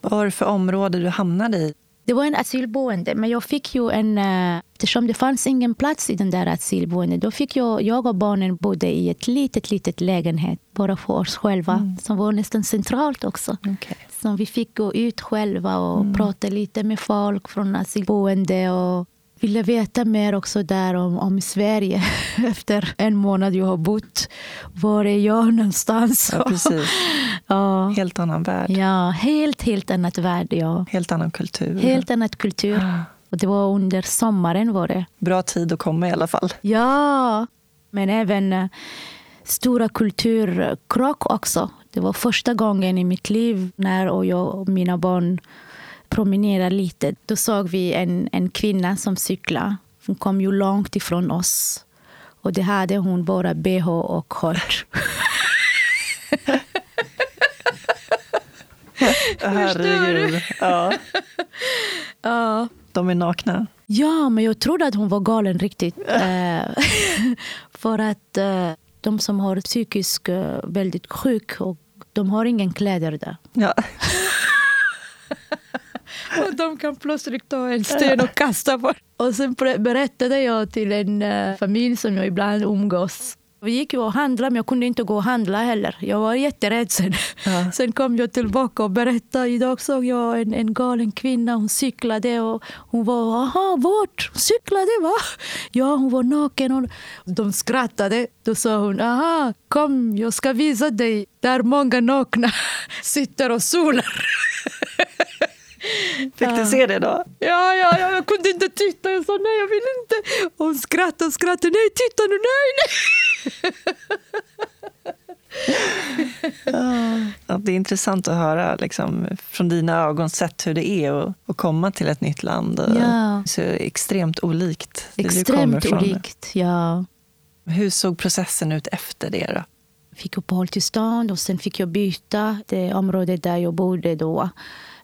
Vad var det för område du hamnade i? Det var en asylboende, men jag fick ju en... eh, Eftersom det fanns ingen plats i den där asylboendet, då fick jag, jag och barnen bodde i ett litet, litet lägenhet bara för oss själva, som var nästan centralt också. Okej. Som vi fick gå ut själva och prata lite med folk från asylboende och ville veta mer också där om, om Sverige. Efter en månad jag har bott. Var är jag någonstans? Ja, precis. ja, Helt annan värld. ja, helt, helt annat värld. Ja. Helt annan kultur. Helt annat kultur. Ah. Och det var under sommaren var det. Bra tid att komma i alla fall. Ja, men även eh, stora kulturkrock också. Det var första gången i mitt liv när och jag och mina barn promenerade lite. Då såg vi en, en kvinna som cyklade. Hon kom ju långt ifrån oss. Och det hade hon bara bh och short. Herregud. Ja, Ja. de är nakna. Ja, men jag trodde att hon var galen riktigt. Eh, För att eh, de som har psykisk eh, väldigt sjuk, och de har ingen kläder där. Ja. Och de kan plötsligt ta en sten och kasta på Och sen ber- berättade jag till en eh, familj som jag ibland umgås. Vi gick och handlade, men jag kunde inte gå och handla heller. Jag var jätterädd sen. Ja. Sen kom jag tillbaka och berättade. Idag såg jag en, en galen kvinna. Hon cyklade och hon var, aha, vart? Hon cyklade va? Ja, hon var naken. Och de skrattade. Då sa hon, aha, kom, jag ska visa dig där många nakna sitter och solar. Fick du se det då? Ja, ja, ja, jag kunde inte titta. Jag sa nej, jag vill inte. Och hon skrattade och skrattade. Nej, titta nu, nej, nej. Ja, det är intressant att höra liksom, från dina ögon sett hur det är att, att komma till ett nytt land. Ja. Så extremt olikt det du kommer Extremt från. olikt, ja. Hur såg processen ut efter det? Då? Fick uppehållstillstånd och sen fick jag byta det område där jag bodde då.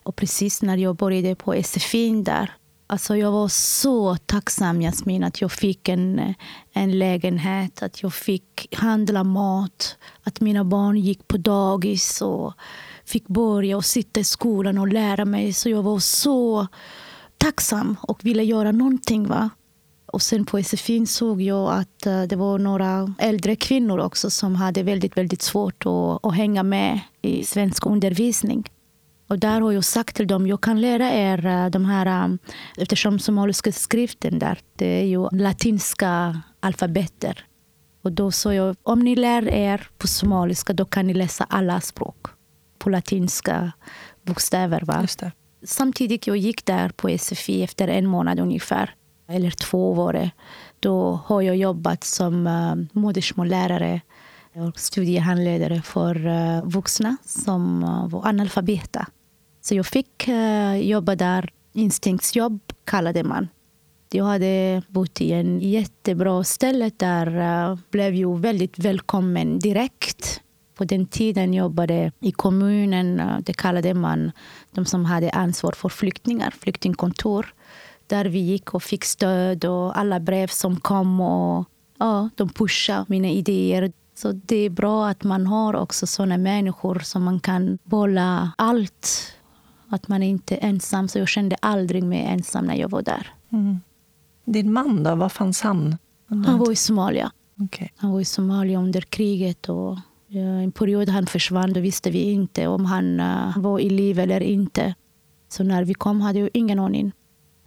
Och precis när jag började på SFI där Alltså jag var så tacksam, Jasmin, att jag fick en, en lägenhet. Att jag fick handla mat. Att mina barn gick på dagis och fick börja och sitta i skolan och lära mig. Så jag var så tacksam och ville göra någonting. Va? Och sen på SFI såg jag att eh, det var några äldre kvinnor också som hade väldigt, väldigt svårt att, att hänga med i svensk undervisning. Och där har jag sagt till dem, jag kan lära er eh, de här, eh, eftersom somaliska skriften där, det är ju latinska alfabeter. Och då sa jag, om ni lär er på somaliska, då kan ni läsa alla språk på latinska bokstäver. Va? Samtidigt jag gick där på SFI efter en månad ungefär, eller två var det. Då har jag jobbat som uh, modersmållärare och studiehandledare för uh, vuxna som uh, var analfabeta. Så jag fick uh, jobba där, instinktsjobb kallade man. Jag hade bott i en jättebra ställe där uh, blev jag väldigt välkommen direkt. På den tiden jobbade i kommunen, uh, det kallade man de som hade ansvar för flyktingar, flyktingkontor. Där vi gick och fick stöd och alla brev som kom och ja, de pushade mina idéer. Så det är bra att man har också såna människor som man kan bolla allt. Att man inte är ensam. Så jag kände aldrig mig ensam när jag var där. Mm. Din man då, var fanns han? Han var i Somalia. Okej. Han var i Somalia under kriget. Och en period han försvann, då visste vi inte om han uh, var i liv eller inte. Så när vi kom hade jag ingen aning.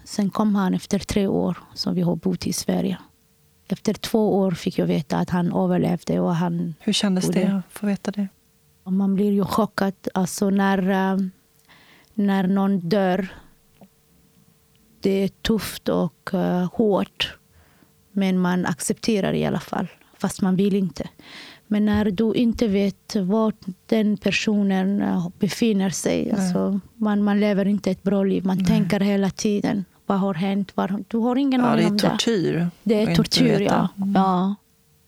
Sen kom han efter tre år som vi har bott i Sverige. Efter två år fick jag veta att han överlevde. Och han Hur kändes bodde. det att få veta det? Man blir ju chockad alltså när, eh, när någon dör. Det är tufft och eh, hårt. Men man accepterar i alla fall, fast man vill inte. Men när du inte vet var den personen eh, befinner sig. Alltså, man, man lever inte ett bra liv. Man tänker hela tiden. Vad har hänt? Var, du har ingen Ja, det aning är om det. tortyr. Det är tortyr, ja. ja.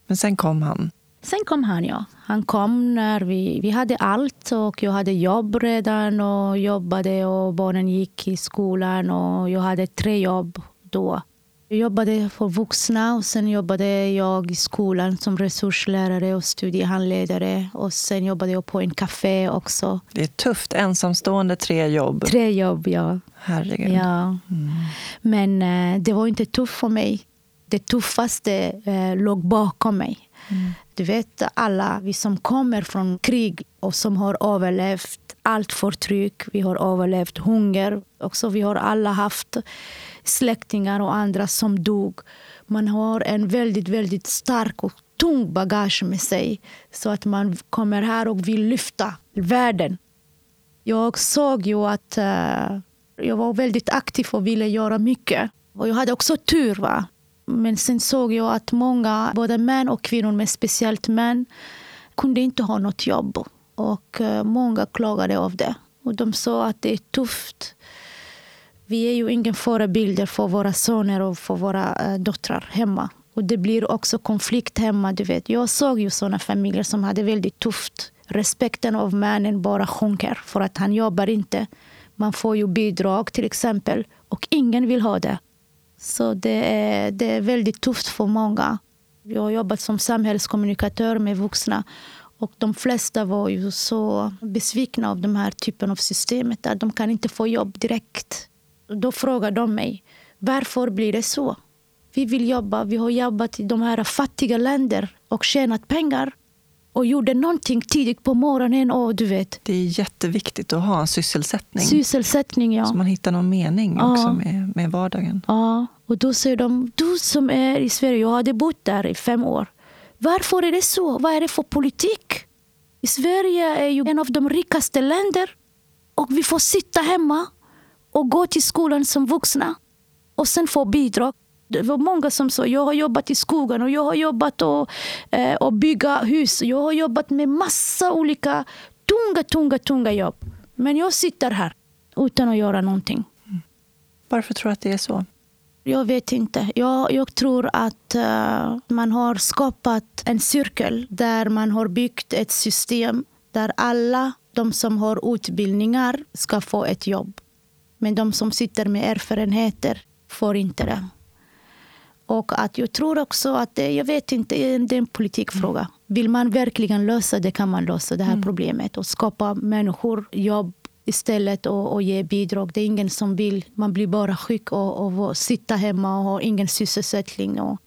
Men sen kom han. Sen kom han, ja. Han kom när vi, vi hade allt. och Jag hade jobb redan och jobbade och barnen gick i skolan. och Jag hade tre jobb då. Jag jobbade för vuxna och sen jobbade jag i skolan som resurslärare och studiehandledare. Och sen jobbade jag på en café också. Det är tufft. Ensamstående, tre jobb. Tre jobb, ja. Herregud. ja. Men eh, det var inte tufft för mig. Det tuffaste eh, låg bakom mig. Mm. Du vet, alla vi som kommer från krig och som har överlevt allt förtryck. Vi har överlevt hunger. Också vi har alla haft släktingar och andra som dog. Man har en väldigt, väldigt stark och tung bagage med sig. Så att man kommer här och vill lyfta världen. Jag såg ju att uh, jag var väldigt aktiv och ville göra mycket. Och jag hade också tur. Va? Men sen såg jag att många, både män och kvinnor, men speciellt män, kunde inte ha något jobb. Och eh, många klagade av det. Och de sa att det är tufft. Vi är ju ingen förebilder för våra söner och för våra eh, döttrar hemma. Och det blir också konflikt hemma. Du vet. Jag såg ju såna familjer som hade väldigt tufft. Respekten av männen bara sjunker för att han jobbar inte. Man får ju bidrag till exempel och ingen vill ha det. Så det är, det är väldigt tufft för många. Jag har jobbat som samhällskommunikatör med vuxna. Och de flesta var ju så besvikna av den här typen av systemet. Att de kan inte få jobb direkt. Då frågar de mig, varför blir det så? Vi vill jobba, vi har jobbat i de här fattiga länder och tjänat pengar. Och gjorde någonting tidigt på morgonen. Och du vet, Det är jätteviktigt att ha en sysselsättning. sysselsättning. Ja. Så man hittar någon mening Ja. också med, med vardagen. Ja, och då säger de, du som är i Sverige, jag hade bott där i fem år. Varför är det så? Vad är det för politik? I Sverige är ju en av de rikaste länder. Och vi får sitta hemma och gå till skolan som vuxna. Och sen få bidrag. Det var många som sa, jag har jobbat i skogen och jag har jobbat och, eh, och bygga hus. Jag har jobbat med massa olika tunga, tunga, tunga jobb. Men jag sitter här utan att göra någonting. Varför tror du att det är så? Jag vet inte. Jag, jag tror att eh, man har skapat en cirkel där man har byggt ett system där alla de som har utbildningar ska få ett jobb. Men de som sitter med erfarenheter får inte det. Och att jag tror också att det, jag vet inte, det är en politikfråga. Vill man verkligen lösa det kan man lösa det här problemet och skapa människor jobb istället och, och ge bidrag. Det är ingen som vill. Man blir bara sjuk och, och, sitta hemma och ha ingen sysselsättning. Och,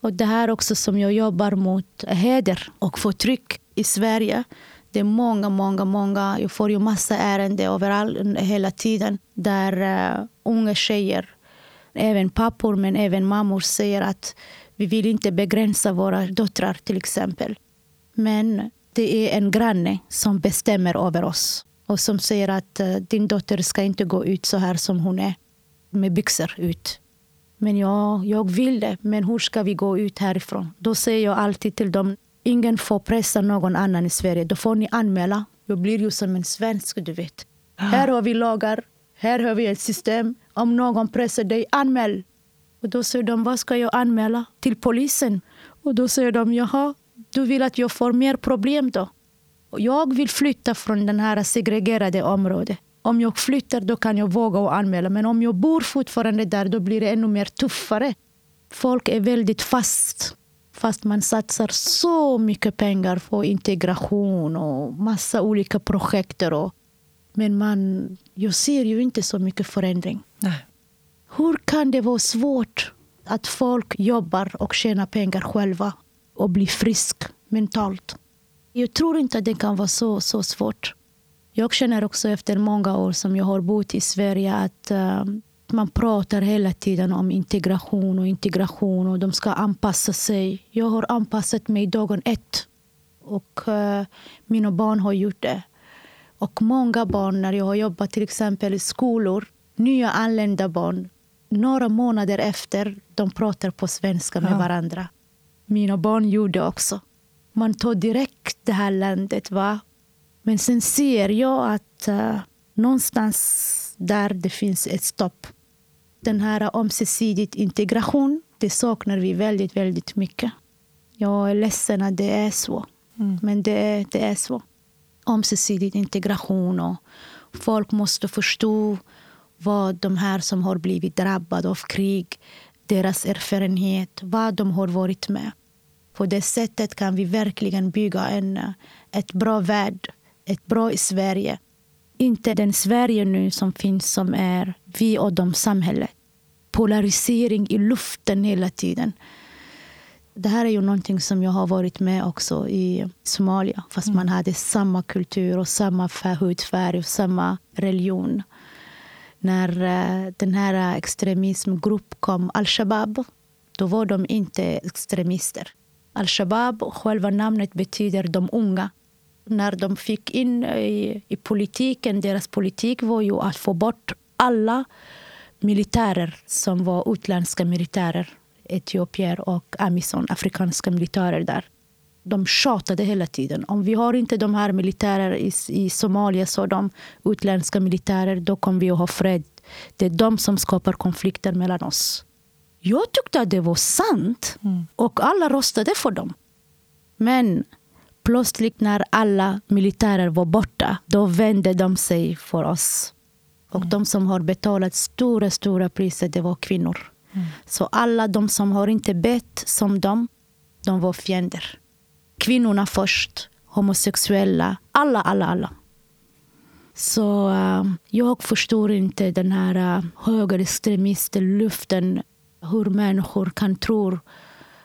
och det här också som jag jobbar mot heder och förtryck i Sverige. Det är många, många, många. Jag får ju massa ärenden överallt hela tiden där uh, unga tjejer, även pappor men även mammor säger att vi vill inte begränsa våra döttrar till exempel. Men det är en granne som bestämmer över oss och som säger att uh, din dotter ska inte gå ut så här som hon är med byxor ut. Men jag, jag vill det, men hur ska vi gå ut härifrån? Då säger jag alltid till dem, ingen får pressa någon annan i Sverige. Då får ni anmäla. Jag blir ju som en svensk, du vet. Här har vi lagar, här har vi ett system. Om någon pressar dig, anmäl. Och då säger de, vad ska jag anmäla? Till polisen. Och då säger de, jaha, du vill att jag får mer problem då? Och jag vill flytta från den här segregerade området. Om jag flyttar då kan jag våga och anmäla. Men om jag bor fortfarande där då blir det ännu mer tuffare. Folk är väldigt fast. Fast man satsar så mycket pengar på integration och massa olika projekt. Och, men man, jag ser ju inte så mycket förändring. Nej. Hur kan det vara svårt att folk jobbar och tjänar pengar själva och blir frisk mentalt? Jag tror inte att det kan vara så, så svårt. Jag känner också efter många år som jag har bott i Sverige att uh, man pratar hela tiden om integration och integration och de ska anpassa sig. Jag har anpassat mig dagen ett och uh, mina barn har gjort det. Och många barn, när jag har jobbat till exempel i skolor, nya anlända barn, några månader efter, de pratar på svenska med ja. varandra. Mina barn gjorde också. Man tar direkt det här landet. Va? Men sen ser jag att uh, någonstans där det finns ett stopp. Den här ömsesidig integration, det saknar vi väldigt, väldigt mycket. Jag är ledsen att det är så. Mm. Men det, det är så. Ömsesidig integration och folk måste förstå vad de här som har blivit drabbade av krig, deras erfarenhet, vad de har varit med. På det sättet kan vi verkligen bygga en, ett bra värld, ett bra Sverige. Inte den Sverige nu som finns som är vi och de samhället. Polarisering i luften hela tiden. Det här är ju någonting som jag har varit med också i Somalia. Fast mm. man hade samma kultur och samma hudfärg och samma religion när eh, den här extremismgruppen kom, al-Shabab, då var de inte extremister. Al-Shabab, själva namnet betyder de unga. När de fick in i, i politiken, deras politik var ju att få bort alla militärer som var utländska militärer. Etiopier och Amison, afrikanska militärer där. De tjatade hela tiden. Om vi har inte de här militärer i, i Somalia, så de utländska militärer, då kommer vi att ha fred. Det är de som skapar konflikter mellan oss. Jag tyckte att det var sant mm. och alla röstade för dem. Men plötsligt när alla militärer var borta, då vände de sig för oss. Och mm. de som har betalat stora, stora priser, det var kvinnor. Mm. Så alla de som har inte bett som dem, de var fiender. Kvinnorna först, homosexuella, alla, alla, alla. Så uh, jag förstår inte den här eh, uh, högerextremistluften hur människor kan tro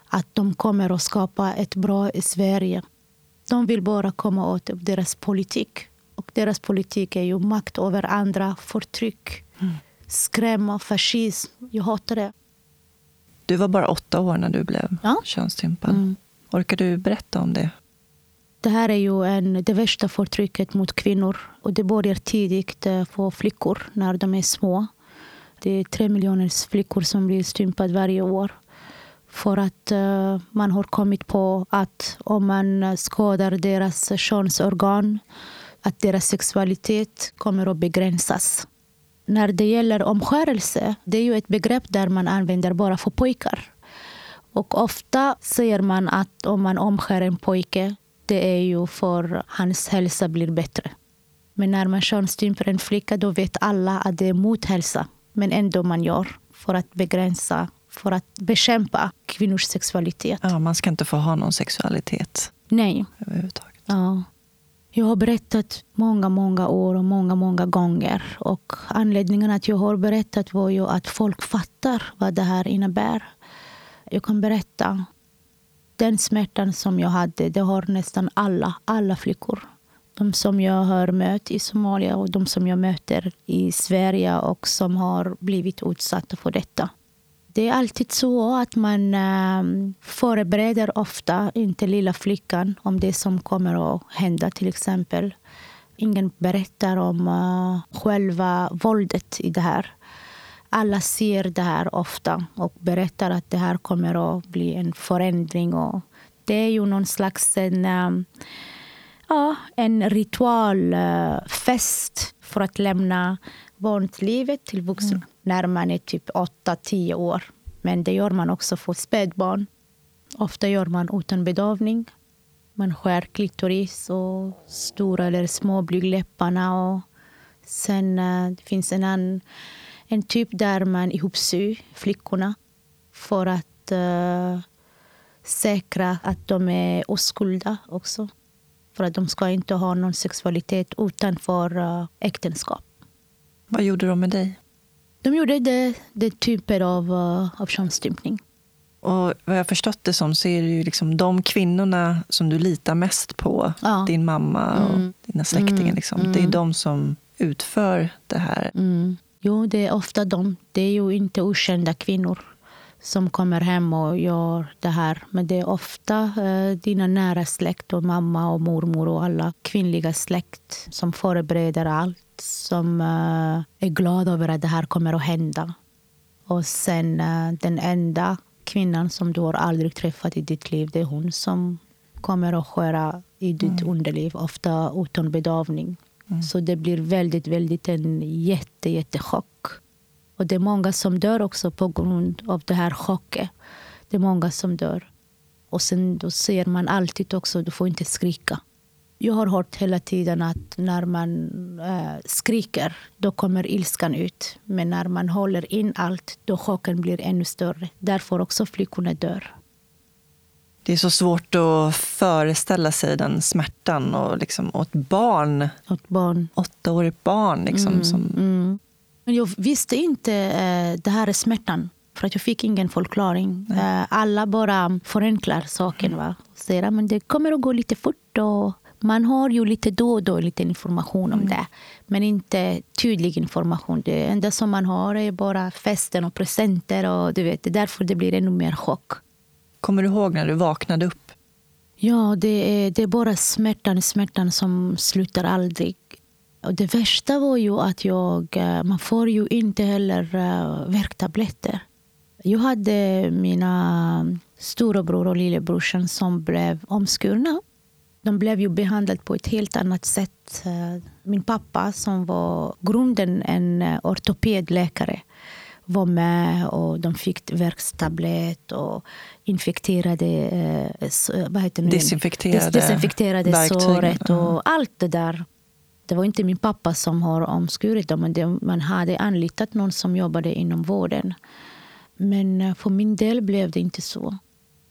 att de kommer att skapa ett bra Sverige. De vill bara komma åt deras politik. Och deras politik är ju makt över andra, förtryck, mm skrämma, fascism. Jag hatar det. Du var bara åtta år när du blev ja? könsstympad. Mm. Orkar du berätta om det? Det här är ju en, det värsta förtrycket mot kvinnor. Och det börjar tidigt eh, för flickor när de är små. Det är tre miljoner flickor som blir stympade varje år. För att uh, man har kommit på att om man skadar deras könsorgan att deras sexualitet kommer att begränsas. När det gäller omskärelse, det är ju ett begrepp där man använder bara för pojkar. Och ofta säger man att om man omskär en pojke, det är ju för hans hälsa blir bättre. Men när man könsstympar en flicka, då vet alla att det är mot hälsa men ändå man gör för att begränsa, för att bekämpa kvinnors sexualitet. Ja, man ska inte få ha någon sexualitet Nej. överhuvudtaget. Ja. Jag har berättat många, många år och många, många gånger. Och anledningen att jag har berättat var ju att folk fattar vad det här innebär. Jag kan berätta. Den smärtan som jag hade, det har nästan alla, alla flickor de som jag har mött i Somalia och de som jag möter i Sverige och som har blivit utsatta för detta. Det är alltid så att man ehm, förbereder ofta inte lilla flickan om det som kommer att hända till exempel. Ingen berättar om eh, själva våldet i det här. Alla ser det här ofta och berättar att det här kommer att bli en förändring. Och det är ju någon slags en, ehm, ja, en ritualfest för att lämna barnlivet till vuxna mm. när man är typ 8-10 år. Men det gör man också för spädbarn. Ofta gör man utan bedövning. Man skär klitoris och stora eller små blygdläpparna. Och sen uh, det finns en, annan, en typ där man ihopsyr flickorna för att uh, säkra att de är oskulda också. För att de ska inte ha någon sexualitet utanför uh, äktenskap. Vad gjorde de med dig? De gjorde det, det typer av, uh, av könsstympning. Och vad jag förstått det som så är det ju liksom de kvinnorna som du litar mest på, Ja. din mamma och Mm. dina släktingar, Mm. liksom, Mm. det är de som utför det här. Mm. Jo, det är ofta de. Det är ju inte okända kvinnor som kommer hem och gör det här. Men det är ofta eh, dina nära släkt och mamma och mormor och alla kvinnliga släkt som förbereder allt. Som eh, är glada över att det här kommer att hända. Och sen eh, den enda kvinnan som du har aldrig träffat i ditt liv, det är hon som kommer att skära i ditt underliv, ofta utan bedövning. Så det blir väldigt, väldigt en jätte, jättechock. Och det är många som dör också på grund av det här chocket. Det är många som dör. Och sen då ser man alltid också, du får inte skrika. Jag har hört hela tiden att när man eh, skriker, då kommer ilskan ut. Men när man håller in allt, då chocken blir ännu större. Därför också flickorna dör. Det är så svårt att föreställa sig den smärtan och, liksom, och ett barn, Åt barn. åttaårigt barn. Liksom, som, Mm. Men jag visste inte eh, det här är smärtan. För att jag fick ingen förklaring. Eh, alla bara förenklar saken. Va? Säger att det kommer att gå lite fort. Och man har ju lite då och då lite information om det. Men inte tydlig information. Det enda som man har är bara festen och presenter. Och du vet, därför det blir ännu mer chock. Kommer du ihåg när du vaknade upp? Ja, det är, det är bara smärtan, smärtan som slutar aldrig. Och det värsta var ju att jag, eh, man får ju inte heller uh, värktabletter. Jag hade mina storebror och lillebrorsan som blev omskurna. De blev ju behandlade på ett helt annat sätt. Eh, Min pappa, som var grunden en eh, ortopedläkare, var med och de fick värkstablett och infekterade, eh, vad heter det? Desinfekterade Des- desinfekterade verktyg. såret och allt det där. Det var inte min pappa som har omskurit dem, men man hade anlitat någon som jobbade inom vården. Men för min del blev det inte så.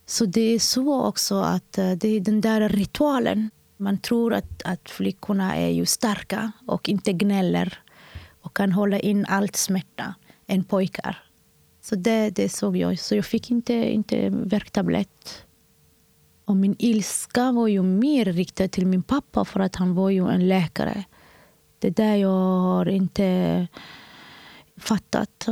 Så det är så också att eh, det är den där ritualen. Man tror att, att flickorna är ju starka och inte gnäller och kan hålla in allt smärta än pojkar. Så det, det såg jag. Så jag fick inte, inte värktablett. Och min ilska var ju mer riktad till min pappa för att han var ju en läkare. Det där jag har inte fattat.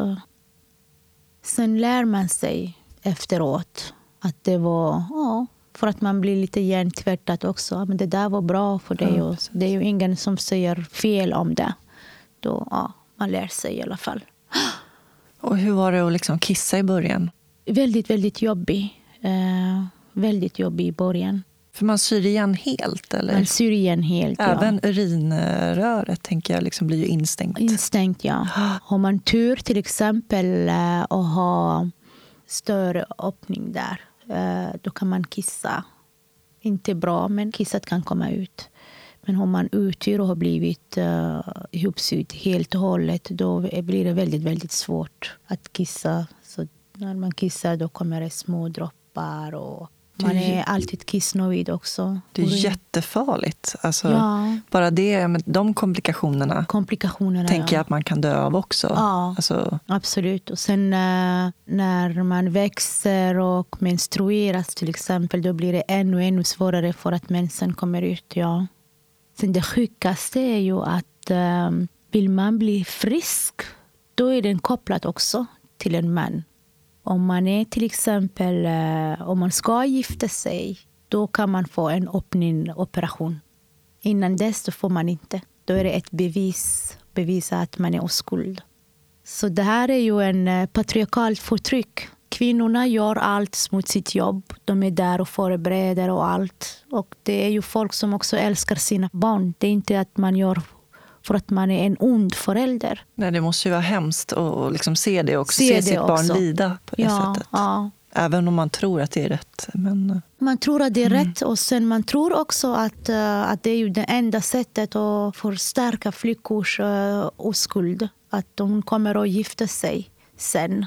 Sen lär man sig efteråt att det var... Ja, för att man blir lite hjärntvättad också. Ja, Men det där var bra för dig. Ja, och det är ju ingen som säger fel om det. Då, ja, man lär sig i alla fall. Och hur var det att liksom kissa i början? Väldigt, väldigt jobbig. Eh, väldigt jobbig i början. För man syr igen helt, eller? Man syr igen helt. ja. Även urinröret tänker jag liksom blir ju instängt. Instängt, ja. Har man tur till exempel eh, och har större öppning där, Eh, då kan man kissa. Inte bra, men kisset kan komma ut. Men om man otur och har blivit uh, ihopsydd helt och hållet, då blir det väldigt, väldigt svårt att kissa. Så när man kissar då kommer det små droppar och man är alltid kissnöjd också. Det är jättefarligt. Alltså, Ja, Bara det, men de komplikationerna komplikationerna. tänker ja. jag att man kan dö av också. Ja. Alltså, Absolut. Och sen eh, när man växer och menstrueras till exempel, då blir det ännu, ännu svårare för att mensen kommer ut. Ja. Sen det sjukaste är ju att eh, vill man bli frisk, då är den kopplad också till en man. Om man är till exempel, eh, om man ska gifta sig, då kan man få en öppning operation. Innan dess då får man inte. Då är det ett bevis, bevisa att man är oskuld. Så det här är ju en eh, patriarkalt förtryck. Kvinnorna gör allt mot sitt jobb. De är där och förbereder och allt. Och det är ju folk som också älskar sina barn. Det är inte att man gör för att man är en ond förälder. nej, det måste ju vara hemskt att liksom se det också. Se se det sitt barn också. lida på det Ja, sättet. ja. Även om man tror att det är rätt. Men, eh, Man tror att det är rätt och sen man tror också att, eh, att det är ju det enda sättet att förstärka flickors uh, oskuld. Att de kommer att gifta sig sen.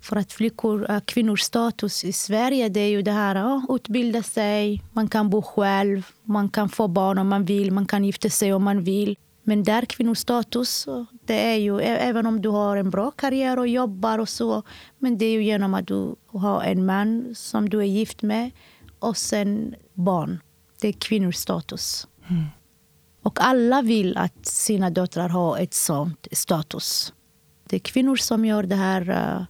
För att flickor, kvinnors status i Sverige det är ju det här att utbilda sig, man kan bo själv, man kan få barn om man vill, man kan gifta sig om man vill. Men där kvinnors status, det är ju även om du har en bra karriär och jobbar och så, men det är ju genom att du har en man som du är gift med och sen barn. Det är kvinnors status. Mm. Och alla vill att sina döttrar har ett sånt status. Det är kvinnor som gör det här,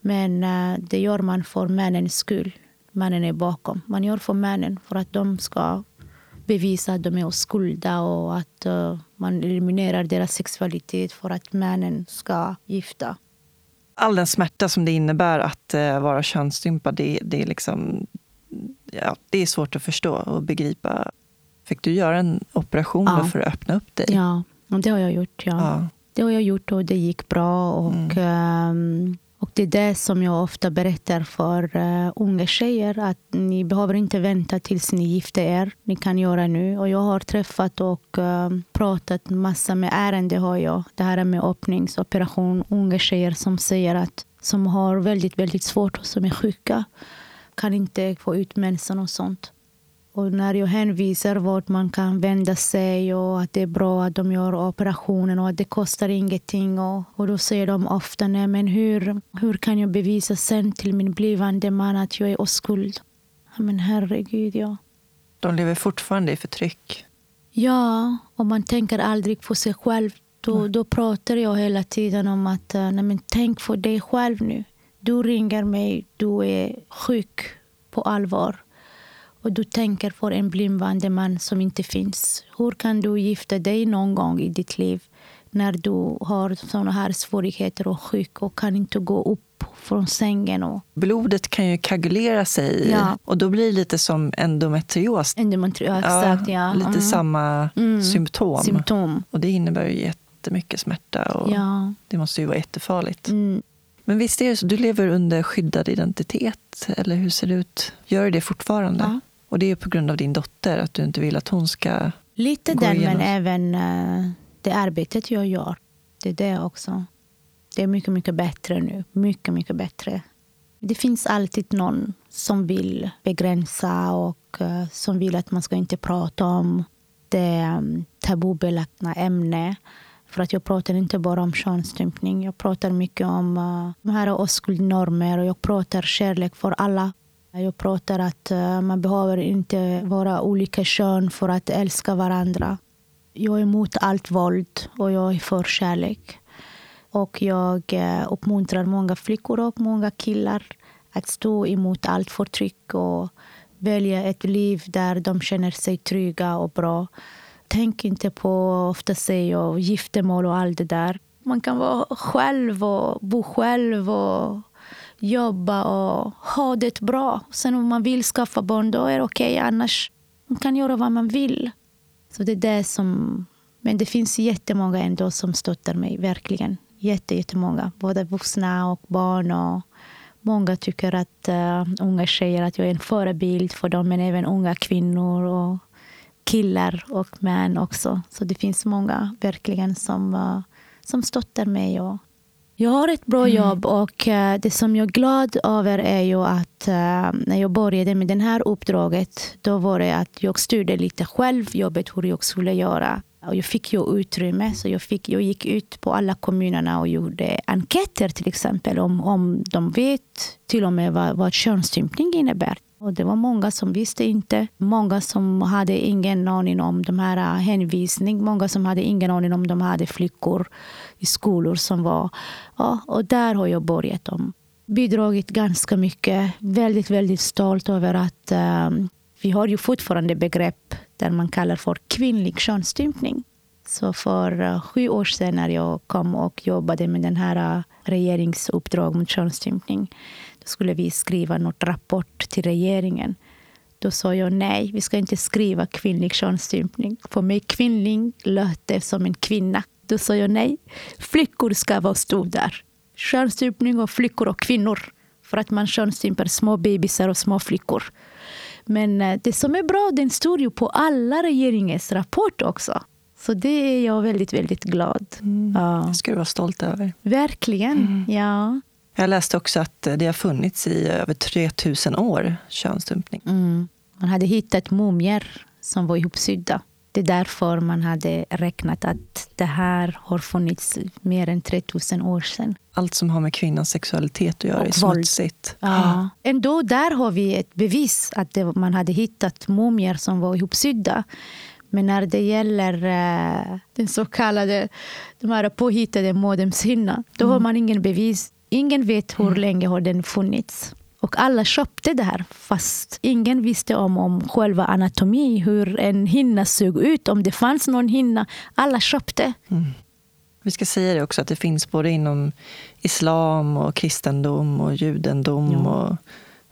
men det gör man för männens skull. Mannen är bakom. Man gör för männen för att de ska bevisa att de är oskulda och att uh, man eliminerar deras sexualitet för att männen ska gifta. All den smärta som det innebär att uh, vara könsstympad, det, det, är liksom, ja, det är svårt att förstå och begripa. Fick du göra en operation ja. för att öppna upp dig? Ja, det har jag gjort. Ja. ja. Det har jag gjort och det gick bra. Och, mm. um, och Det är det som jag ofta berättar för uh, unga tjejer. Att ni behöver inte vänta tills ni gifter er. Ni kan göra nu. Och Jag har träffat och uh, pratat massa med ärenden. Har jag. Det här med öppningsoperation. Unga tjejer som säger att som har väldigt, väldigt svårt och som är sjuka. Kan inte få ut mensen och sånt. Och när jag hänvisar vart man kan vända sig och att det är bra att de gör operationen och att det kostar ingenting. Och, och då säger de ofta, nej men hur, hur kan jag bevisa sen till min blivande man att jag är oskuld? Men herregud, ja. De lever fortfarande i förtryck. Ja, och man tänker aldrig på sig själv. Då, då pratar jag hela tiden om att nej men tänk på dig själv nu. Du ringer mig, du är sjuk på allvar och du tänker på en blivande man som inte finns. Hur kan du gifta dig någon gång i ditt liv när du har såna här svårigheter och sjuk och kan inte gå upp från sängen? Och... Blodet kan ju koagulera sig ja. och då blir det lite som endometrios. Endometrios, exakt. Ja, Lite mm. samma mm. symptom. symptom. Och det innebär ju jättemycket smärta och ja. det måste ju vara jättefarligt. Mm. Men visst är det så, du lever under skyddad identitet, eller hur ser det ut? Gör du det fortfarande? Ja. Och det är på grund av din dotter, att du inte vill att hon ska Lite gå den, igenom. men även uh, det arbetet jag gör. Det är det också. Det är mycket, mycket bättre nu. Mycket, mycket bättre. Det finns alltid någon som vill begränsa och uh, som vill att man ska inte prata om det um, tabubelagda ämnet. För att jag pratar inte bara om könsstympning. Jag pratar mycket om uh, de här oskuldnormer och jag pratar kärlek för alla. Jag pratar att eh, man behöver inte vara olika kön för att älska varandra. Jag är emot allt våld och jag är för kärlek. Och jag eh, uppmuntrar många flickor och många killar att stå emot allt förtryck och välja ett liv där de känner sig trygga och bra. Tänk inte på, ofta säger jag, giftermål och allt det där. Man kan vara själv och bo själv och jobba och ha det bra. Sen om man vill skaffa barn, då är det okej. Okay. Annars man kan göra vad man vill. Så det är det som... Men det finns jättemånga ändå som stöttar mig, verkligen. Jätte, jättemånga. Både vuxna och barn. Och många tycker att uh, unga tjejer att jag är en förebild för dem, men även unga kvinnor och killar och män också. Så det finns många verkligen som, uh, som stöttar mig och jag har ett bra mm. jobb och uh, det som jag är glad över är ju att uh, när jag började med det här uppdraget, då var det att jag styrde lite själv jobbet, hur jag skulle göra. Och jag fick ju utrymme, så jag, fick, jag gick ut på alla kommunerna och gjorde enkäter till exempel om, om de vet till och med vad, vad könsstympning innebär. Och det var många som visste inte. Många som hade ingen aning om de här äh, hänvisning. Många som hade ingen aning om de hade flickor i skolor som var... Ja, och där har jag börjat om. Bidragit ganska mycket. Väldigt, väldigt stolt över att eh, vi har ju fortfarande begrepp där man kallar för kvinnlig könsstympning. Så för äh, sju år sedan när jag kom och jobbade med den här äh, regeringsuppdrag mot könsstympning skulle vi skriva något rapport till regeringen. Då sa jag nej, vi ska inte skriva kvinnlig könsstympning. För mig kvinnlig lät det som en kvinna. Då sa jag nej, flickor ska vara där. Könsstympning av flickor och kvinnor. För att man könsstympar små bebisar och små flickor. Men eh, det som är bra, den står ju på alla regeringens rapport också. Så det är jag väldigt, väldigt glad. Mm. Ja. Det ska du vara stolt över. Verkligen, mm. ja. Jag läste också att det har funnits i över 3000 år, könsstympning. Mm. Man hade hittat mumier som var ihopsydda. Det är därför man hade räknat att det här har funnits mer än 3000 år sedan. Allt som har med kvinnans sexualitet att göra Och är smutsigt. Ja. Ändå där har vi ett bevis att det, man hade hittat mumier som var ihopsydda. Men när det gäller eh, den så kallade de här påhittade modemshinna, då har man ingen bevis. Ingen vet hur länge har den funnits. Och alla köpte det här, fast ingen visste om, om själva anatomi, hur en hinna såg ut, om det fanns någon hinna. Alla köpte. Vi ska säga det också att det finns både inom islam och kristendom och judendom Ja. och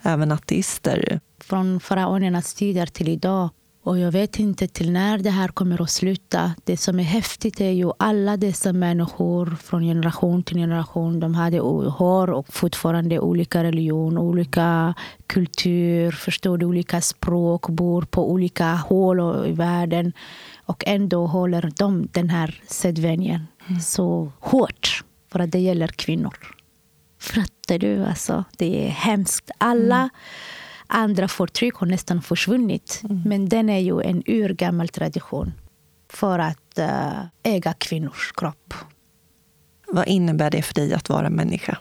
även ateister. från faraonernas tider till idag. Och jag vet inte till när det här kommer att sluta. Det som är häftigt är ju alla dessa människor från generation till generation. De hade har och fortfarande olika religion, olika kultur, förstår du, olika språk, bor på olika och- i världen. Och ändå håller de den här sedvänjan så hårt för att det gäller kvinnor. Fattar du? Alltså, det är hemskt. Alla andra förtryck har nästan försvunnit. Men den är ju en urgammal tradition för att eh, äga kvinnors kropp. Vad innebär det för dig att vara människa?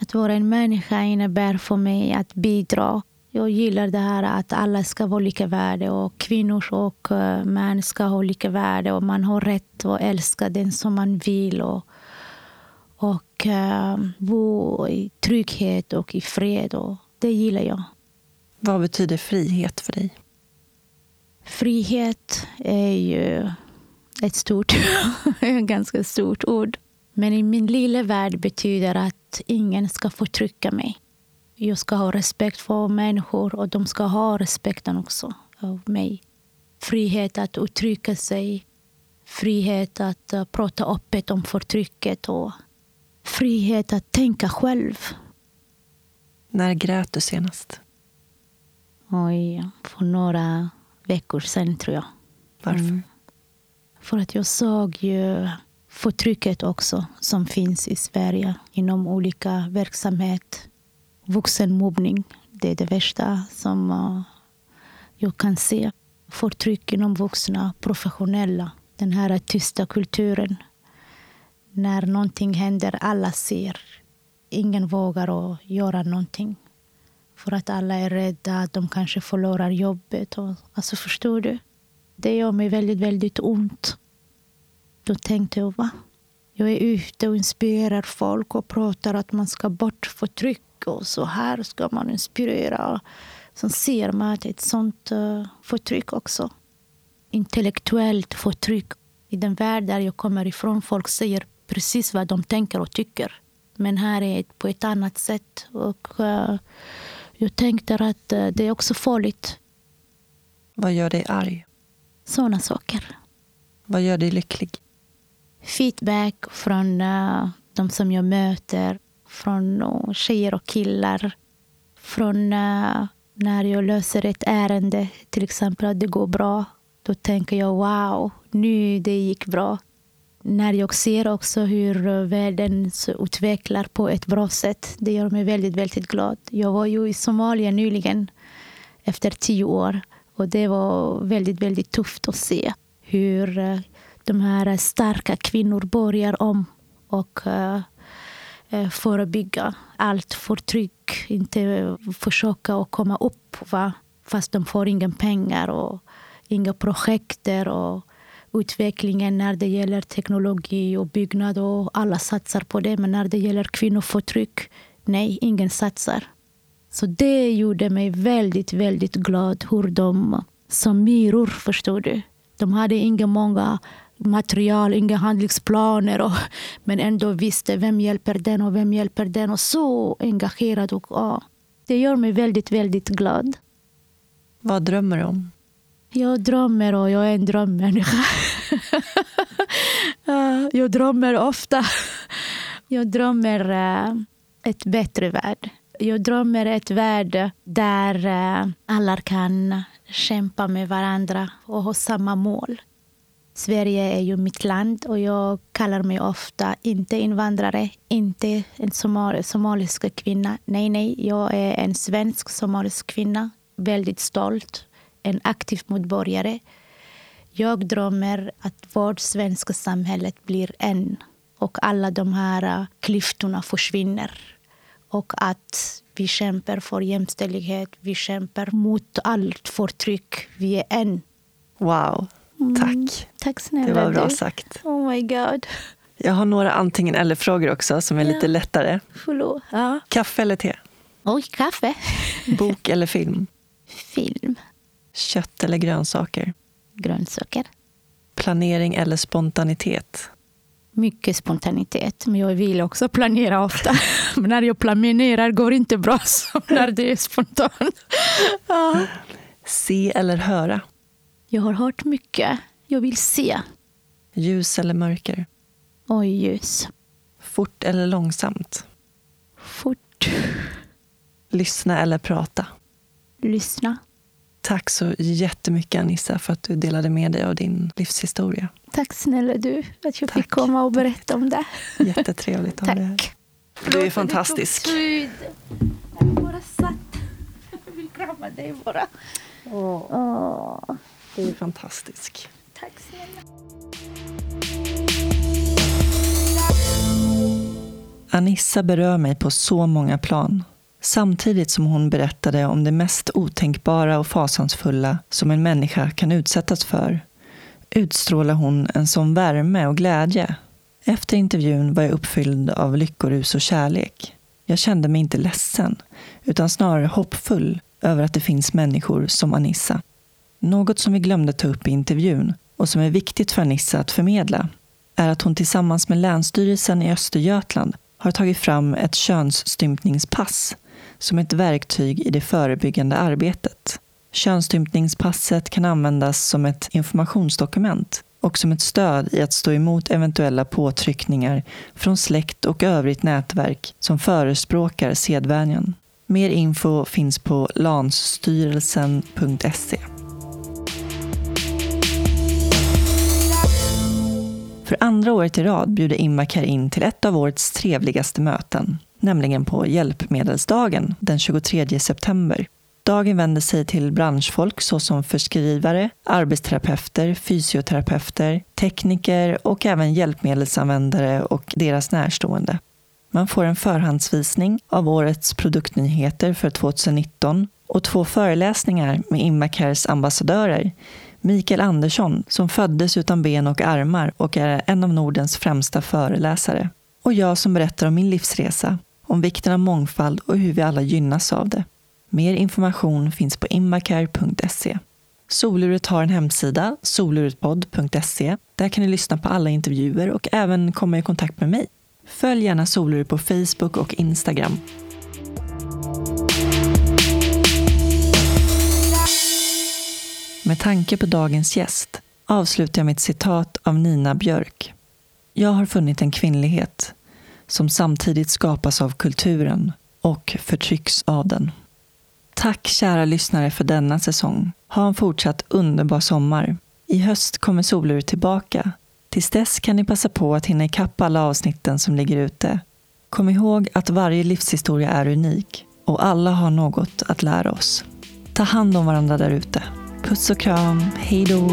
Att vara en människa innebär för mig att bidra. Jag gillar det här att alla ska vara lika värde och kvinnor och eh, män ska ha lika värde och man har rätt att älska den som man vill och, och eh, bo i trygghet och i fred. Och det gillar jag. Vad betyder frihet för dig? Frihet är ju ett stort, ganska stort ord. Men i min lilla värld betyder att ingen ska förtrycka mig. Jag ska ha respekt för människor och de ska ha respekten också av mig. Frihet att uttrycka sig. Frihet att eh, prata öppet om förtrycket. Och frihet att tänka själv. När grät du senast? Oj, för några veckor sedan tror jag. Varför? Mm. För att jag såg ju förtrycket också som finns i Sverige inom olika verksamhet. Vuxenmobbning, det är det värsta som eh, jag kan se. Förtryck inom vuxna, professionella. Den här tysta kulturen. När någonting händer, alla ser. Ingen vågar att göra någonting. För att alla är rädda att de kanske förlorar jobbet. Och, alltså förstår du? Det gör mig väldigt, väldigt ont. Då tänkte jag, va? Jag är ute och inspirerar folk och pratar att man ska bort förtryck och så här ska man inspirera. Sen ser man att ett sånt eh, förtryck också. Intellektuellt förtryck. I den värld där jag kommer ifrån, folk säger precis vad de tänker och tycker. Men här är det på ett annat sätt. Och uh, jag tänkte att uh, det är också farligt. Vad gör dig arg? Såna saker. Vad gör dig lycklig? feedback från uh, de som jag möter. Från tjejer och killar. Från när jag löser ett ärende, till exempel att det går bra. Då tänker jag wow, nu det gick bra. När jag ser också hur eh, världen utvecklar på ett bra sätt. Det gör mig väldigt, väldigt glad. Jag var ju i Somalia nyligen efter tio år. Och det var väldigt, väldigt tufft att se hur eh, de här starka kvinnor börjar om och eh, förebygga allt förtryck. Inte försöka att komma upp va? fast de får inga pengar och inga projekt och utvecklingen när det gäller teknologi och byggnad och alla satsar på det. Men när det gäller kvinnoförtryck, nej, ingen satsar. Så det gjorde mig väldigt, väldigt glad hur de som myror, förstår du. De hade inga många material, inga handlingsplaner. Och, men ändå visste vem hjälper den och vem hjälper den. Och så engagerad. Och, ja, det gör mig väldigt, väldigt glad. Vad drömmer du om? Jag drömmer och jag är en drömmänniska. jag drömmer ofta. Jag drömmer uh, ett bättre värld. Jag drömmer ett värld där uh, alla kan kämpa med varandra och ha samma mål. Sverige är ju mitt land och jag kallar mig ofta inte invandrare, inte en somal somalisk kvinna. Nej, nej, jag är en svensk somalisk kvinna. Väldigt stolt, en aktiv medborgare. Jag drömmer att vårt svenska samhället blir en och alla de här klyftorna försvinner. Och att vi kämpar för jämställdhet, vi kämpar mot allt förtryck. Vi är en. Wow, tack. Mm, tack snälla Det var bra du. sagt. Oh my god. Jag har några antingen eller-frågor också som är Ja. lite lättare. Förlåt. Ja. Kaffe eller te? Oj, kaffe. Bok eller film? Film. Kött eller grönsaker? Grönsaker. Planering eller spontanitet? Mycket spontanitet, men jag vill också planera ofta. Men när jag planerar går det inte bra som när det är spontant. Ja. Se eller höra? Jag har hört mycket. Jag vill se. Ljus eller mörker? Oj, ljus. Fort eller långsamt? Fort. Lyssna eller prata? Lyssna. Tack så jättemycket Anissa för att du delade med dig av din livshistoria. Tack snälla du att jag Tack. fick komma och berätta om det. Jättetrevligt att ha dig här. Du är fantastisk. Jag bara satt. Jag vill krama dig bara. Åh, Du är fantastisk. tack snälla. Anissa berör mig på så många plan. Samtidigt som hon berättade om det mest otänkbara och fasansfulla som en människa kan utsättas för utstrålar hon en sån värme och glädje. Efter intervjun var jag uppfylld av lyckorus och kärlek. Jag kände mig inte ledsen, utan snarare hoppfull över att det finns människor som Anissa. Något som vi glömde ta upp i intervjun och som är viktigt för Anissa att förmedla är att hon tillsammans med Länsstyrelsen i Östergötland har tagit fram ett könsstympningspass som ett verktyg i det förebyggande arbetet. Könsstympningspasset kan användas som ett informationsdokument och som ett stöd i att stå emot eventuella påtryckningar från släkt och övrigt nätverk som förespråkar sedvänjan. Mer info finns på lansstyrelsen.se. För andra året i rad bjuder Immacar in till ett av årets trevligaste möten, nämligen på Hjälpmedelsdagen den 23 september. Dagen vänder sig till branschfolk såsom förskrivare, arbetsterapeuter, fysioterapeuter, tekniker och även hjälpmedelsanvändare och deras närstående. Man får en förhandsvisning av årets produktnyheter för 2019 och två föreläsningar med Immacares ambassadörer Mikael Andersson, som föddes utan ben och armar och är en av Nordens främsta föreläsare. Och jag som berättar om min livsresa, om vikten av mångfald och hur vi alla gynnas av det. Mer information finns på immacare.se. Soluret har en hemsida, soluretpodd.se. Där kan ni lyssna på alla intervjuer och även komma i kontakt med mig. Följ gärna Soluret på Facebook och Instagram. Med tanke på dagens gäst avslutar jag mitt citat av Nina Björk. Jag har funnit en kvinnlighet som samtidigt skapas av kulturen och förtrycks av den. Tack kära lyssnare för denna säsong. Ha en fortsatt underbar sommar. I höst kommer Soluret tillbaka. Tills dess kan ni passa på att hinna ikapp alla avsnitten som ligger ute. Kom ihåg att varje livshistoria är unik och alla har något att lära oss. Ta hand om varandra där ute. Puss och kram. Hej då!